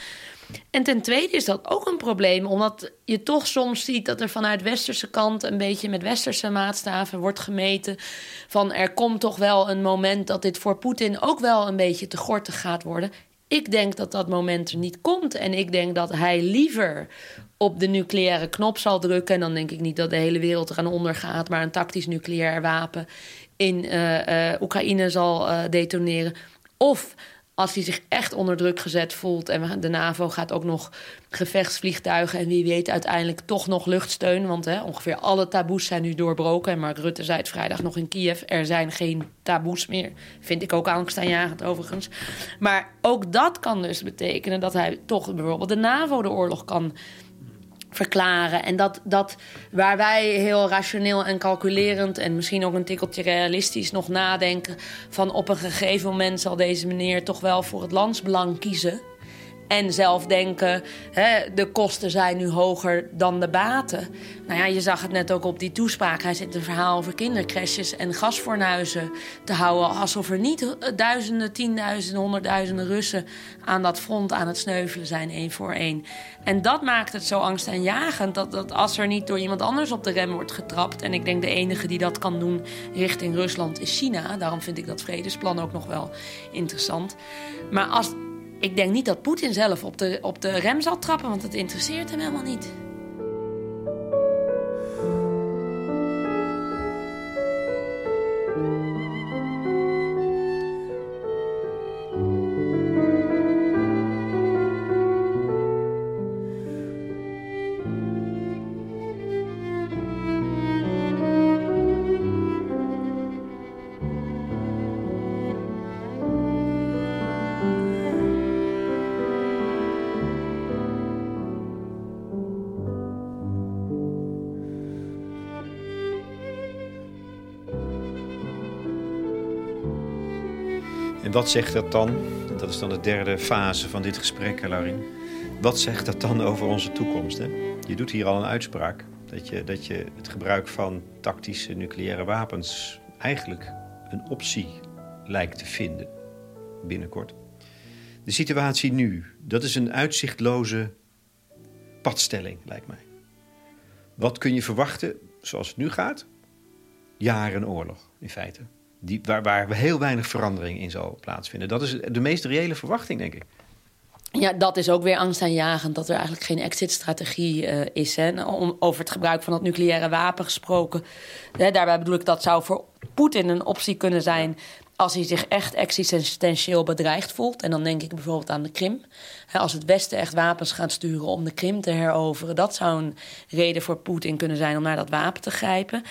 En ten tweede is dat ook een probleem, omdat je toch soms ziet dat er vanuit westerse kant een beetje met westerse maatstaven wordt gemeten van er komt toch wel een moment dat dit voor Poetin ook wel een beetje te gortig gaat worden. Ik denk dat dat moment er niet komt en ik denk dat hij liever op de nucleaire knop zal drukken. En dan denk ik niet dat de hele wereld eraan ondergaat, maar een tactisch nucleair wapen in uh, uh, Oekraïne zal uh, detoneren. Of als hij zich echt onder druk gezet voelt. En de NAVO gaat ook nog gevechtsvliegtuigen en wie weet uiteindelijk toch nog luchtsteun. Want hè, ongeveer alle taboes zijn nu doorbroken. En Mark Rutte zei het vrijdag nog in Kiev. Er zijn geen taboes meer. Vind ik ook angstaanjagend overigens. Maar ook dat kan dus betekenen dat hij toch bijvoorbeeld de NAVO de oorlog kan verklaren. En dat, dat waar wij heel rationeel en calculerend en misschien ook een tikkeltje realistisch nog nadenken van op een gegeven moment zal deze meneer toch wel voor het landsbelang kiezen. En zelf denken, hè, de kosten zijn nu hoger dan de baten. Nou ja, je zag het net ook op die toespraak. Hij zit een verhaal over kindercrashes en gasfornuizen te houden. Alsof er niet duizenden, tienduizenden, honderdduizenden Russen aan dat front aan het sneuvelen zijn, één voor één. En dat maakt het zo angstaanjagend dat, dat als er niet door iemand anders op de rem wordt getrapt. En ik denk de enige die dat kan doen richting Rusland is China. Daarom vind ik dat vredesplan ook nog wel interessant. Maar als, ik denk niet dat Poetin zelf op de, op de rem zal trappen, want het interesseert hem helemaal niet. Wat zegt dat dan? Dat is dan de derde fase van dit gesprek, Laurin. Wat zegt dat dan over onze toekomst? Hè? Je doet hier al een uitspraak. Dat je, dat je het gebruik van tactische nucleaire wapens eigenlijk een optie lijkt te vinden binnenkort. De situatie nu, dat is een uitzichtloze padstelling, lijkt mij. Wat kun je verwachten zoals het nu gaat? Jaren oorlog, in feite die, waar, waar heel weinig verandering in zal plaatsvinden. Dat is de meest reële verwachting, denk ik. Ja, dat is ook weer angstaanjagend dat er eigenlijk geen exit-strategie uh, is. Hè. Om, over het gebruik van het nucleaire wapen gesproken. Hè, daarbij bedoel ik dat zou voor Poetin een optie kunnen zijn als hij zich echt existentieel bedreigd voelt. En dan denk ik bijvoorbeeld aan de Krim. Als het Westen echt wapens gaat sturen om de Krim te heroveren, dat zou een reden voor Poetin kunnen zijn om naar dat wapen te grijpen.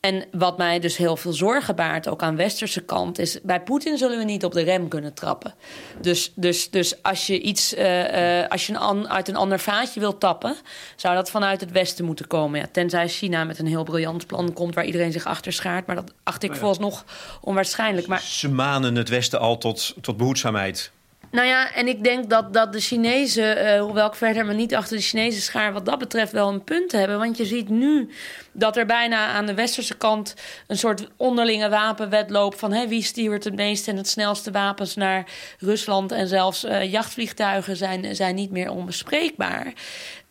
En wat mij dus heel veel zorgen baart, ook aan westerse kant, is bij Poetin zullen we niet op de rem kunnen trappen. Dus, dus, dus als je iets uh, uh, als je een uit een ander vaatje wilt tappen, zou dat vanuit het westen moeten komen. Ja, tenzij China met een heel briljant plan komt waar iedereen zich achter schaart. Maar dat acht ik nou nog onwaarschijnlijk. Maar... Ze manen het westen al tot, tot behoedzaamheid. Nou ja, en ik denk dat, dat de Chinezen, uh, hoewel ik verder maar niet achter de Chinese schaar wat dat betreft wel een punt hebben. Want je ziet nu dat er bijna aan de westerse kant een soort onderlinge wapenwedloop van hè, wie stuurt het meeste en het snelste wapens naar Rusland. En zelfs uh, jachtvliegtuigen zijn, zijn niet meer onbespreekbaar.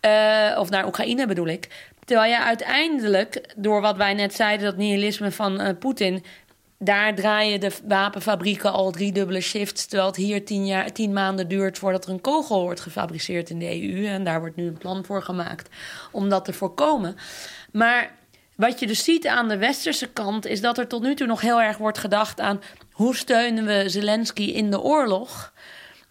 Uh, of naar Oekraïne bedoel ik. Terwijl je uiteindelijk, door wat wij net zeiden, dat nihilisme van Poetin daar draaien de wapenfabrieken al drie dubbele shifts. Terwijl het hier tien, jaar, tien maanden duurt voordat er een kogel wordt gefabriceerd in de EU. En daar wordt nu een plan voor gemaakt om dat te voorkomen. Maar wat je dus ziet aan de westerse kant is dat er tot nu toe nog heel erg wordt gedacht aan hoe steunen we Zelensky in de oorlog.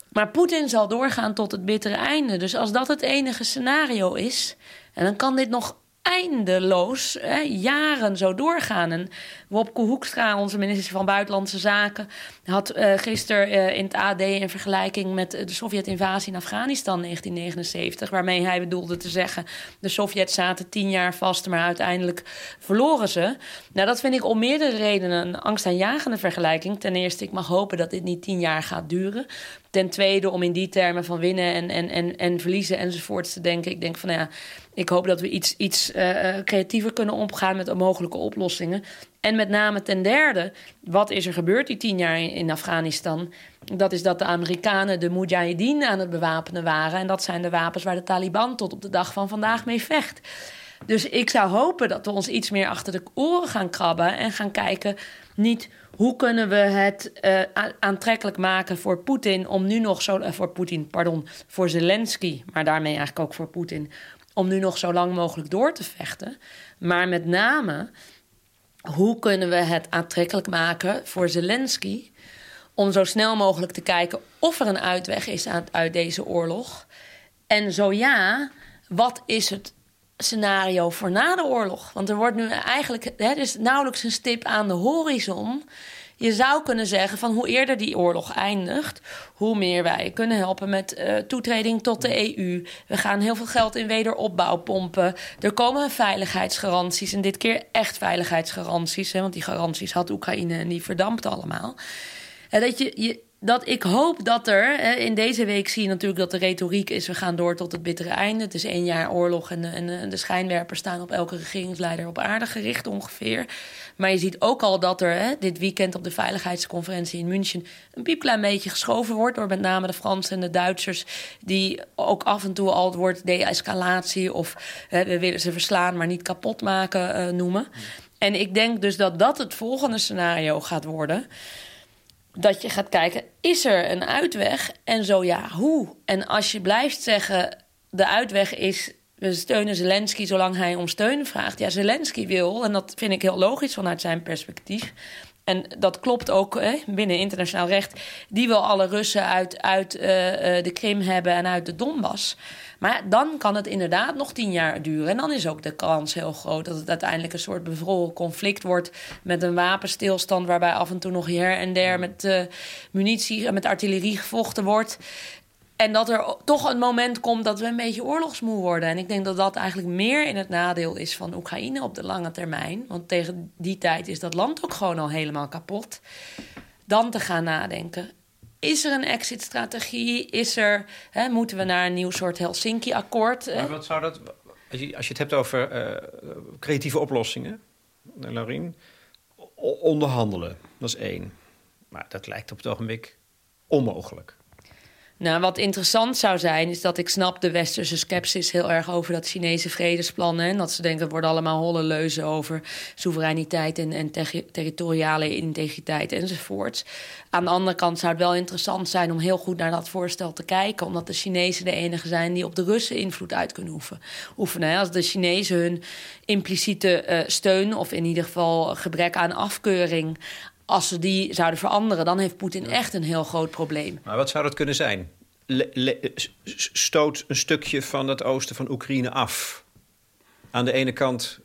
Maar Poetin zal doorgaan tot het bittere einde. Dus als dat het enige scenario is, en dan kan dit nog eindeloos jaren zo doorgaan. En Wopke Hoekstra, onze minister van Buitenlandse Zaken, had uh, gisteren uh, in het AD een vergelijking met de Sovjet-invasie in Afghanistan 1979, waarmee hij bedoelde te zeggen: de Sovjets zaten tien jaar vast, maar uiteindelijk verloren ze. Nou, dat vind ik om meerdere redenen een angstaanjagende vergelijking. Ten eerste, ik mag hopen dat dit niet tien jaar gaat duren. Ten tweede, om in die termen van winnen en, en, en, en verliezen enzovoorts te denken. Ik denk van nou ja, ik hoop dat we iets, iets uh, creatiever kunnen omgaan met mogelijke oplossingen. En met name ten derde, wat is er gebeurd die tien jaar in Afghanistan? Dat is dat de Amerikanen de Mujahideen aan het bewapenen waren. En dat zijn de wapens waar de Taliban tot op de dag van vandaag mee vecht. Dus ik zou hopen dat we ons iets meer achter de oren gaan krabben en gaan kijken. Niet hoe kunnen we het uh, aantrekkelijk maken voor Poetin om nu nog zo. Uh, voor Poetin, pardon, voor Zelensky, maar daarmee eigenlijk ook voor Poetin. Om nu nog zo lang mogelijk door te vechten. Maar met name hoe kunnen we het aantrekkelijk maken voor Zelensky om zo snel mogelijk te kijken of er een uitweg is uit deze oorlog? En zo ja, wat is het scenario voor na de oorlog? Want er wordt nu eigenlijk hè, er is nauwelijks een stip aan de horizon je zou kunnen zeggen van hoe eerder die oorlog eindigt, hoe meer wij kunnen helpen met uh, toetreding tot de EU. We gaan heel veel geld in wederopbouw pompen. Er komen veiligheidsgaranties en dit keer echt veiligheidsgaranties, hè, want die garanties had Oekraïne en die verdampt allemaal. En dat je, je, dat ik hoop dat er. Hè, in deze week zie je natuurlijk dat de retoriek is: we gaan door tot het bittere einde. Het is één jaar oorlog en, en de schijnwerpers staan op elke regeringsleider op aarde gericht ongeveer. Maar je ziet ook al dat er hè, dit weekend op de veiligheidsconferentie in München een piepklein beetje geschoven wordt door met name de Fransen en de Duitsers, die ook af en toe al het woord de-escalatie of hè, we willen ze verslaan, maar niet kapot maken uh, noemen. En ik denk dus dat dat het volgende scenario gaat worden dat je gaat kijken, is er een uitweg? En zo ja, hoe? En als je blijft zeggen, de uitweg is... we steunen Zelensky zolang hij om steun vraagt. Ja, Zelensky wil, en dat vind ik heel logisch vanuit zijn perspectief... En dat klopt ook hè, binnen internationaal recht. Die wil alle Russen uit, uit uh, de Krim hebben en uit de Donbass. Maar dan kan het inderdaad nog tien jaar duren. En dan is ook de kans heel groot dat het uiteindelijk een soort bevroren conflict wordt. Met een wapenstilstand waarbij af en toe nog her en der met uh, munitie en met artillerie gevochten wordt. En dat er toch een moment komt dat we een beetje oorlogsmoe worden. En ik denk dat dat eigenlijk meer in het nadeel is van Oekraïne op de lange termijn. Want tegen die tijd is dat land ook gewoon al helemaal kapot. Dan te gaan nadenken. Is er een exit-strategie? Is er, hè, moeten we naar een nieuw soort Helsinki-akkoord? Maar wat zou dat, als je, als je het hebt over uh, creatieve oplossingen, Laurien, onderhandelen, dat is één. Maar dat lijkt op het ogenblik onmogelijk. Nou, wat interessant zou zijn, is dat ik snap de westerse sceptisch heel erg over dat Chinese vredesplan. En dat ze denken, het worden allemaal holle leuzen over soevereiniteit en, en territoriale integriteit enzovoorts. Aan de andere kant zou het wel interessant zijn om heel goed naar dat voorstel te kijken. Omdat de Chinezen de enige zijn die op de Russen invloed uit kunnen oefenen. oefenen Als de Chinezen hun impliciete uh, steun, of in ieder geval gebrek aan afkeuring als ze die zouden veranderen, dan heeft Poetin echt een heel groot probleem. Maar wat zou dat kunnen zijn? stoot een stukje van het oosten van Oekraïne af. Aan de ene kant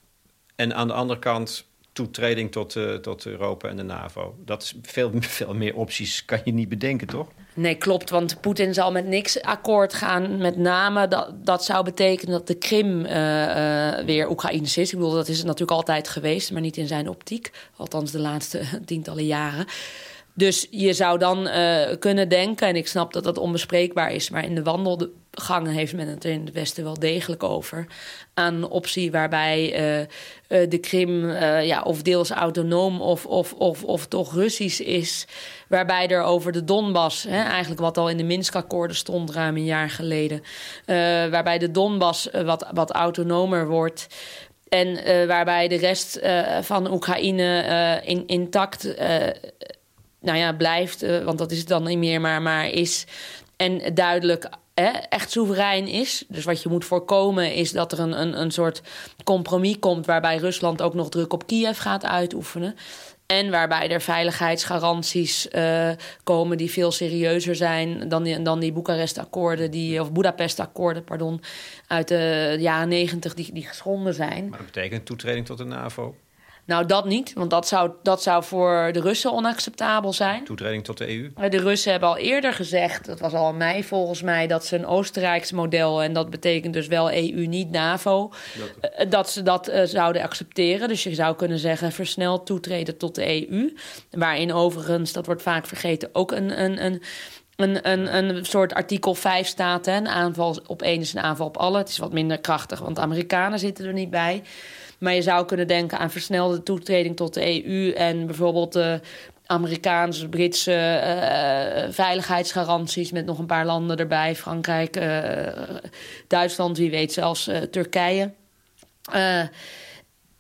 en aan de andere kant toetreding tot, uh, tot Europa en de NAVO. Dat is veel, veel meer opties kan je niet bedenken, toch? Nee, klopt. Want Poetin zal met niks akkoord gaan. Met name dat, dat zou betekenen dat de Krim uh, uh, weer Oekraïns is. Ik bedoel, dat is het natuurlijk altijd geweest, maar niet in zijn optiek. Althans de laatste tientallen jaren. Dus je zou dan uh, kunnen denken, en ik snap dat dat onbespreekbaar is, maar in de wandelgangen heeft men het er in het Westen wel degelijk over. Aan een optie waarbij uh, uh, de Krim ja, of deels autonoom of, of, of, of toch Russisch is. Waarbij er over de Donbass, hè, eigenlijk wat al in de Minsk-akkoorden stond ruim een jaar geleden. waarbij de Donbass wat, wat autonomer wordt. En waarbij de rest van Oekraïne in, intact nou ja, blijft, uh, want dat is het dan niet meer, maar, maar is en duidelijk hè, echt soeverein is. Dus wat je moet voorkomen is dat er een, een, een soort compromis komt waarbij Rusland ook nog druk op Kiev gaat uitoefenen. En waarbij er veiligheidsgaranties uh, komen die veel serieuzer zijn dan die, dan die Boekarest-akkoorden, die, of Budapest-akkoorden, pardon, uit de jaren negentig die, die geschonden zijn. Maar dat betekent toetreding tot de NAVO? Nou, dat niet, want dat zou, dat zou voor de Russen onacceptabel zijn. Toetreding tot de EU? De Russen hebben al eerder gezegd, dat was al in mei volgens mij, dat ze een Oostenrijks model, en dat betekent dus wel EU, niet NAVO, dat, eh, dat ze dat uh, zouden accepteren. Dus je zou kunnen zeggen versneld toetreden tot de EU. Waarin overigens, dat wordt vaak vergeten, ook een, een, een een, een, een soort artikel 5 staat. Hè? Een aanval op één is een aanval op alle. Het is wat minder krachtig, want de Amerikanen zitten er niet bij. Maar je zou kunnen denken aan versnelde toetreding tot de EU en bijvoorbeeld de Amerikaanse, Britse uh, veiligheidsgaranties met nog een paar landen erbij. Frankrijk, uh, Duitsland, wie weet zelfs uh, Turkije.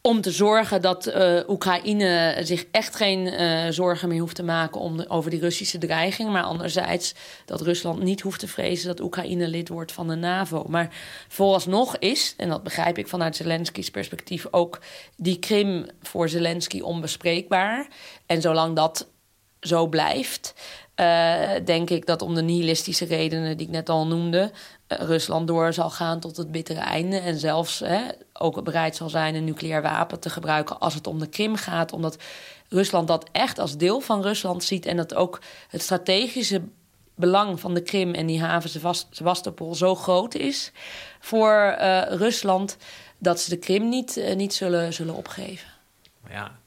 Om te zorgen dat uh, Oekraïne zich echt geen uh, zorgen meer hoeft te maken om over die Russische dreiging. Maar anderzijds dat Rusland niet hoeft te vrezen dat Oekraïne lid wordt van de NAVO. Maar vooralsnog is, en dat begrijp ik vanuit Zelensky's perspectief, ook die Krim voor Zelensky onbespreekbaar. En zolang dat zo blijft, uh, denk ik dat om de nihilistische redenen die ik net al noemde, Rusland door zal gaan tot het bittere einde. En zelfs hè, ook bereid zal zijn een nucleair wapen te gebruiken als het om de Krim gaat. Omdat Rusland dat echt als deel van Rusland ziet. En dat ook het strategische belang van de Krim en die haven Sevastopol zo groot is voor uh, Rusland. Dat ze de Krim niet, uh, niet zullen, zullen opgeven. Ja,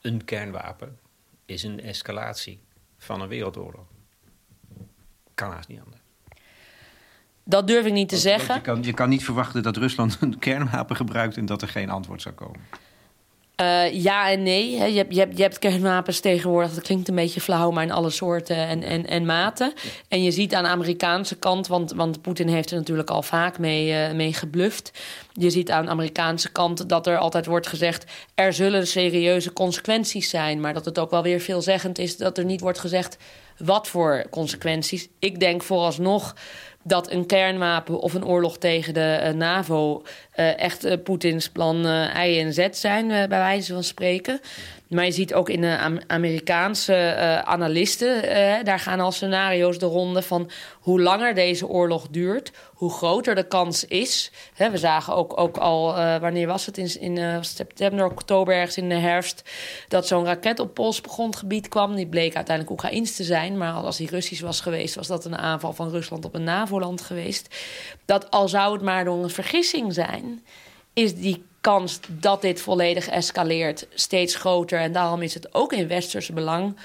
een kernwapen is een escalatie van een wereldoorlog. kan haast niet anders. Dat durf ik niet te zeggen. Je kan, je kan niet verwachten dat Rusland een kernwapen gebruikt en dat er geen antwoord zou komen. Uh, ja en nee. Je hebt, je, hebt, je hebt kernwapens tegenwoordig. Dat klinkt een beetje flauw, maar in alle soorten en, en, en maten. En je ziet aan de Amerikaanse kant, want, want Poetin heeft er natuurlijk al vaak mee, uh, mee gebluft. Je ziet aan de Amerikaanse kant dat er altijd wordt gezegd: er zullen serieuze consequenties zijn. Maar dat het ook wel weer veelzeggend is dat er niet wordt gezegd wat voor consequenties. Ik denk vooralsnog dat een kernwapen of een oorlog tegen de uh, NAVO uh, echt uh, Poetins plan I en Z zijn, bij wijze van spreken. Maar je ziet ook in de Am Amerikaanse analisten, daar gaan al scenario's de ronde van hoe langer deze oorlog duurt, hoe groter de kans is. We zagen ook, ook al, wanneer was het, in, in september, oktober, ergens in de herfst, dat zo'n raket op Pools grondgebied kwam. Die bleek uiteindelijk Oekraïns te zijn, maar als die Russisch was geweest, was dat een aanval van Rusland op een NAVO-land geweest. Dat al zou het maar door een vergissing zijn, is die kans dat dit volledig escaleert steeds groter. En daarom is het ook in westerse belang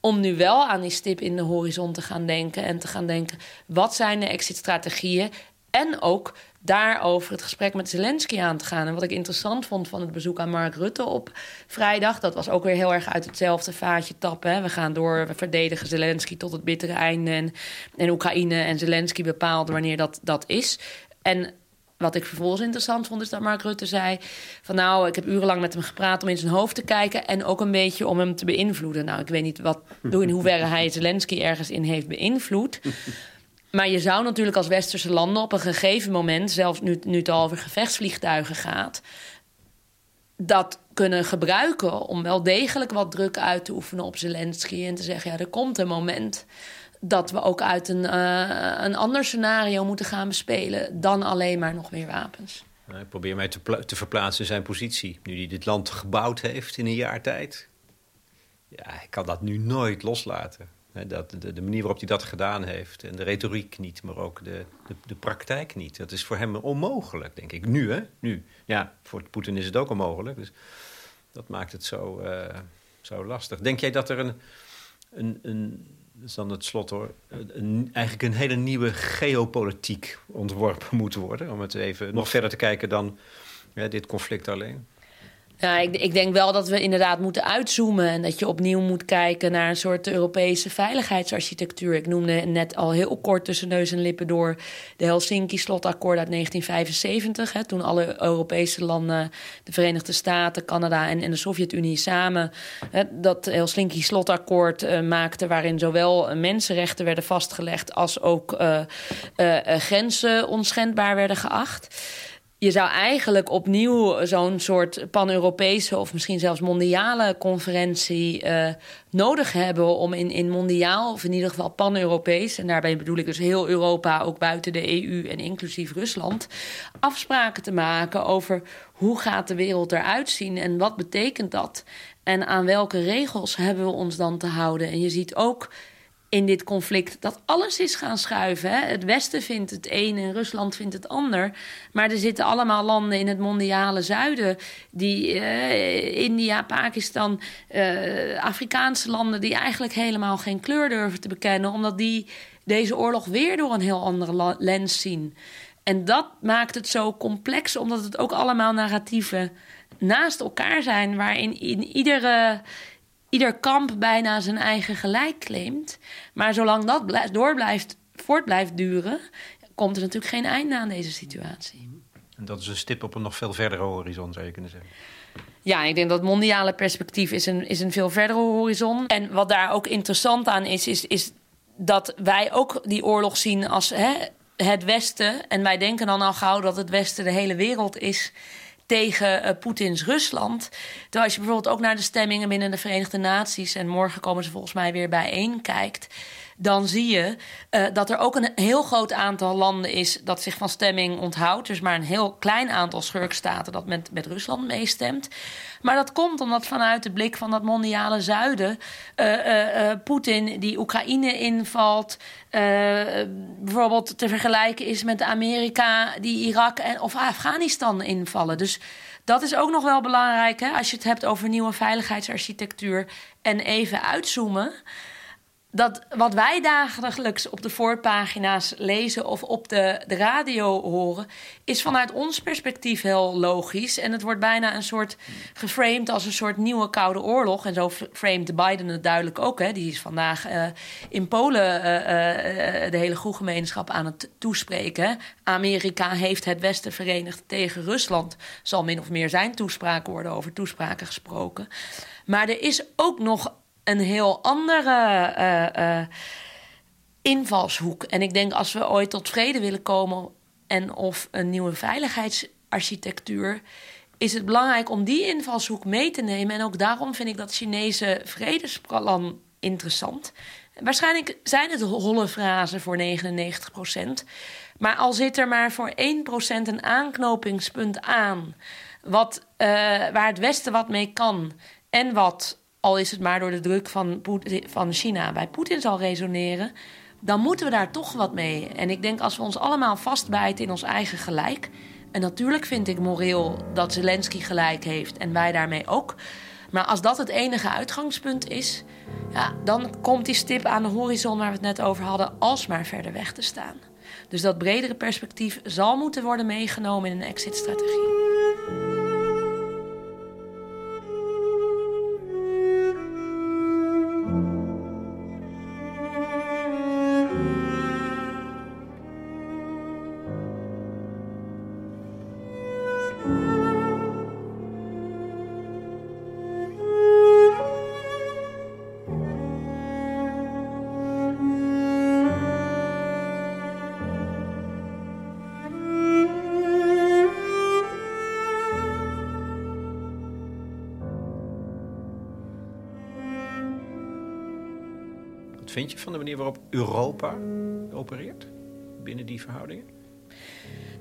om nu wel aan die stip in de horizon te gaan denken en te gaan denken: wat zijn de exit-strategieën? En ook daarover het gesprek met Zelensky aan te gaan. En wat ik interessant vond van het bezoek aan Mark Rutte op vrijdag, dat was ook weer heel erg uit hetzelfde vaatje tappen. Hè. We gaan door, we verdedigen Zelensky tot het bittere einde. En, en Oekraïne en Zelensky bepaalt wanneer dat, dat is. En wat ik vervolgens interessant vond, is dat Mark Rutte zei: van nou, ik heb urenlang met hem gepraat om in zijn hoofd te kijken en ook een beetje om hem te beïnvloeden. Nou, ik weet niet wat, in hoeverre hij Zelensky ergens in heeft beïnvloed. Maar je zou natuurlijk als westerse landen op een gegeven moment, zelfs nu, nu het al over gevechtsvliegtuigen gaat, dat kunnen gebruiken om wel degelijk wat druk uit te oefenen op Zelensky en te zeggen: ja, er komt een moment dat we ook uit een, uh, een ander scenario moeten gaan bespelen dan alleen maar nog meer wapens. Ik probeer mij te, te verplaatsen in zijn positie. Nu hij dit land gebouwd heeft in een jaar tijd. Ja, ik kan dat nu nooit loslaten. Dat, de, de, manier waarop hij dat gedaan heeft. En de retoriek niet, maar ook de, de, de, praktijk niet. Dat is voor hem onmogelijk, denk ik. Nu, hè? Nu. Ja, voor Poetin is het ook onmogelijk. Dus dat maakt het zo, uh, zo lastig. Denk jij dat er een, een, een dat is dan het slot hoor, een, eigenlijk een hele nieuwe geopolitiek ontworpen moet worden? Om het even nog verder te kijken dan ja, dit conflict alleen. Ja, ik, ik, denk wel dat we inderdaad moeten uitzoomen en dat je opnieuw moet kijken naar een soort Europese veiligheidsarchitectuur. Ik noemde net al heel kort tussen neus en lippen door de Helsinki-slotakkoord uit 1975. Hè, toen alle Europese landen, de Verenigde Staten, Canada en, en de Sovjet-Unie samen hè, dat Helsinki-slotakkoord uh, maakten, waarin zowel mensenrechten werden vastgelegd als ook uh, uh, grenzen onschendbaar werden geacht je zou eigenlijk opnieuw zo'n soort pan-Europese of misschien zelfs mondiale conferentie uh, nodig hebben om in, in mondiaal, of in ieder geval pan-Europees, en daarbij bedoel ik dus heel Europa, ook buiten de EU en inclusief Rusland, afspraken te maken over hoe gaat de wereld eruit zien en wat betekent dat? En aan welke regels hebben we ons dan te houden? En je ziet ook in dit conflict dat alles is gaan schuiven. Hè? Het Westen vindt het een en Rusland vindt het ander. Maar er zitten allemaal landen in het mondiale zuiden, die uh, India, Pakistan, uh, Afrikaanse landen, die eigenlijk helemaal geen kleur durven te bekennen, omdat die deze oorlog weer door een heel andere lens zien. En dat maakt het zo complex, omdat het ook allemaal narratieven naast elkaar zijn, waarin in iedere ieder kamp bijna zijn eigen gelijk claimt. Maar zolang dat blijft, door blijft, voort blijft duren, komt er natuurlijk geen einde aan deze situatie. En dat is een stip op een nog veel verdere horizon, zou je kunnen zeggen. Ja, ik denk dat het mondiale perspectief is een, is een veel verdere horizon. En wat daar ook interessant aan is, is, is dat wij ook die oorlog zien als hè, het Westen. En wij denken dan al gauw dat het Westen de hele wereld is tegen uh, Poetins Rusland. Terwijl als je bijvoorbeeld ook naar de stemmingen binnen de Verenigde Naties... en morgen komen ze volgens mij weer bijeen kijkt... dan zie je uh, dat er ook een heel groot aantal landen is... dat zich van stemming onthoudt. Dus maar een heel klein aantal schurkstaten dat met, met Rusland meestemt. Maar dat komt omdat vanuit de blik van dat mondiale zuiden... Uh, Poetin die Oekraïne invalt... bijvoorbeeld te vergelijken is met Amerika die Irak en, of Afghanistan invallen. Dus dat is ook nog wel belangrijk hè, als je het hebt over nieuwe veiligheidsarchitectuur... en even uitzoomen dat wat wij dagelijks op de voorpagina's lezen of op de, de radio horen, is vanuit ons perspectief heel logisch. En het wordt bijna een soort geframed als een soort nieuwe Koude Oorlog. En zo framed Biden het duidelijk ook. Hè. Die is vandaag uh, in Polen uh, uh, de hele groegemeenschap aan het toespreken. Amerika heeft het Westen verenigd tegen Rusland. Zal min of meer zijn toespraken worden over toespraken gesproken. Maar er is ook nog een heel andere uh, uh, invalshoek. En ik denk als we ooit tot vrede willen komen en of een nieuwe veiligheidsarchitectuur, is het belangrijk om die invalshoek mee te nemen. En ook daarom vind ik dat Chinese vredesplan interessant. Waarschijnlijk zijn het holle frasen voor 99 procent. Maar al zit er maar voor 1 procent een aanknopingspunt aan... Wat, uh, waar het Westen wat mee kan... en wat al is het maar door de druk van, van China bij Poetin zal resoneren, dan moeten we daar toch wat mee. En ik denk als we ons allemaal vastbijten in ons eigen gelijk. En natuurlijk vind ik moreel dat Zelensky gelijk heeft en wij daarmee ook. Maar als dat het enige uitgangspunt is, ja, dan komt die stip aan de horizon waar we het net over hadden, alsmaar verder weg te staan. Dus dat bredere perspectief zal moeten worden meegenomen in een exit-strategie. Van de manier waarop Europa opereert binnen die verhoudingen?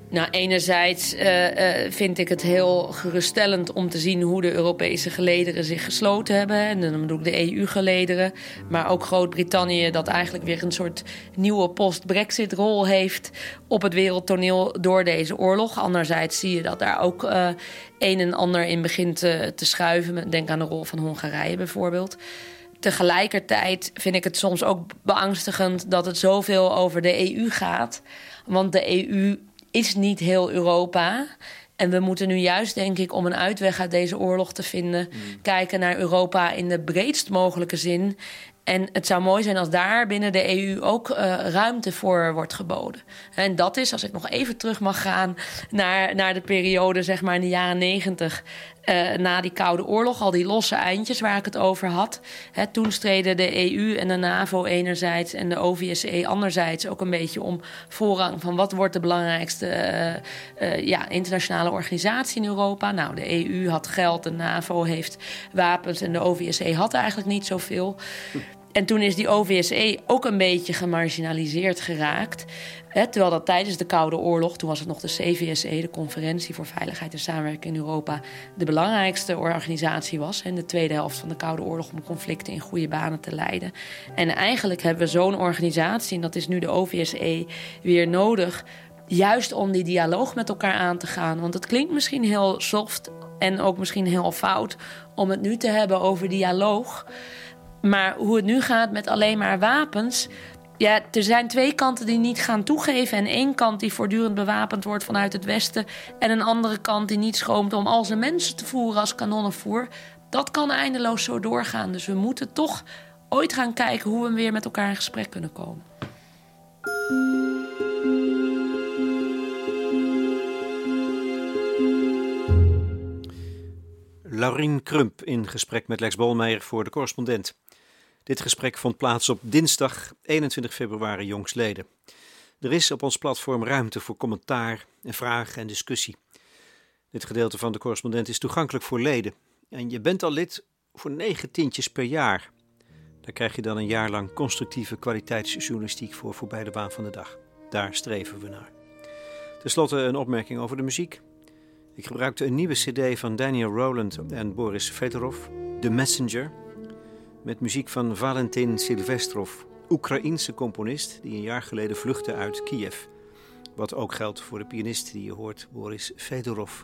Nou, enerzijds uh, uh, vind ik het heel geruststellend om te zien hoe de Europese gelederen zich gesloten hebben. En dan bedoel ik de EU-gelederen. Maar ook Groot-Brittannië, dat eigenlijk weer een soort nieuwe post-Brexit-rol heeft op het wereldtoneel door deze oorlog. Anderzijds zie je dat daar ook uh, een en ander in begint te schuiven. Denk aan de rol van Hongarije bijvoorbeeld tegelijkertijd vind ik het soms ook beangstigend dat het zoveel over de EU gaat. Want de EU is niet heel Europa. En we moeten nu juist, denk ik, om een uitweg uit deze oorlog te vinden, mm. kijken naar Europa in de breedst mogelijke zin. En het zou mooi zijn als daar binnen de EU ook uh, ruimte voor wordt geboden. En dat is, als ik nog even terug mag gaan naar, naar de periode, zeg maar in de jaren negentig. Uh, na die Koude Oorlog, al die losse eindjes waar ik het over had. Hè, toen streden de EU en de NAVO enerzijds en de OVSE anderzijds ook een beetje om voorrang van wat wordt de belangrijkste uh, ja, internationale organisatie in Europa. Nou, de EU had geld, de NAVO heeft wapens en de OVSE had eigenlijk niet zoveel. En toen is die OVSE ook een beetje gemarginaliseerd geraakt. Terwijl dat tijdens de Koude Oorlog, toen was het nog de CVSE, de Conferentie voor Veiligheid en Samenwerking in Europa, de belangrijkste organisatie was. In de tweede helft van de Koude Oorlog om conflicten in goede banen te leiden. En eigenlijk hebben we zo'n organisatie, en dat is nu de OVSE, weer nodig. Juist om die dialoog met elkaar aan te gaan. Want het klinkt misschien heel soft en ook misschien heel fout om het nu te hebben over dialoog. Maar hoe het nu gaat met alleen maar wapens. Ja, er zijn twee kanten die niet gaan toegeven. En één kant die voortdurend bewapend wordt vanuit het Westen. En een andere kant die niet schroomt om al zijn mensen te voeren als kanonnenvoer. Dat kan eindeloos zo doorgaan. Dus we moeten toch ooit gaan kijken hoe we weer met elkaar in gesprek kunnen komen. Laurien Krump in gesprek met Lex Bolmeijer voor de correspondent. Dit gesprek vond plaats op dinsdag 21 februari jongstleden. Er is op ons platform ruimte voor commentaar en vragen en discussie. Dit gedeelte van de correspondent is toegankelijk voor leden. En je bent al lid voor negen tientjes per jaar. Daar krijg je dan een jaar lang constructieve kwaliteitsjournalistiek voor voorbij de baan van de dag. Daar streven we naar. Ten slotte een opmerking over de muziek. Ik gebruikte een nieuwe cd van Daniel Rowland en Boris Fedorov, The Messenger met muziek van Valentin Silvestrov, Oekraïense componist die een jaar geleden vluchtte uit Kiev. Wat ook geldt voor de pianist die je hoort, Boris Fedorov.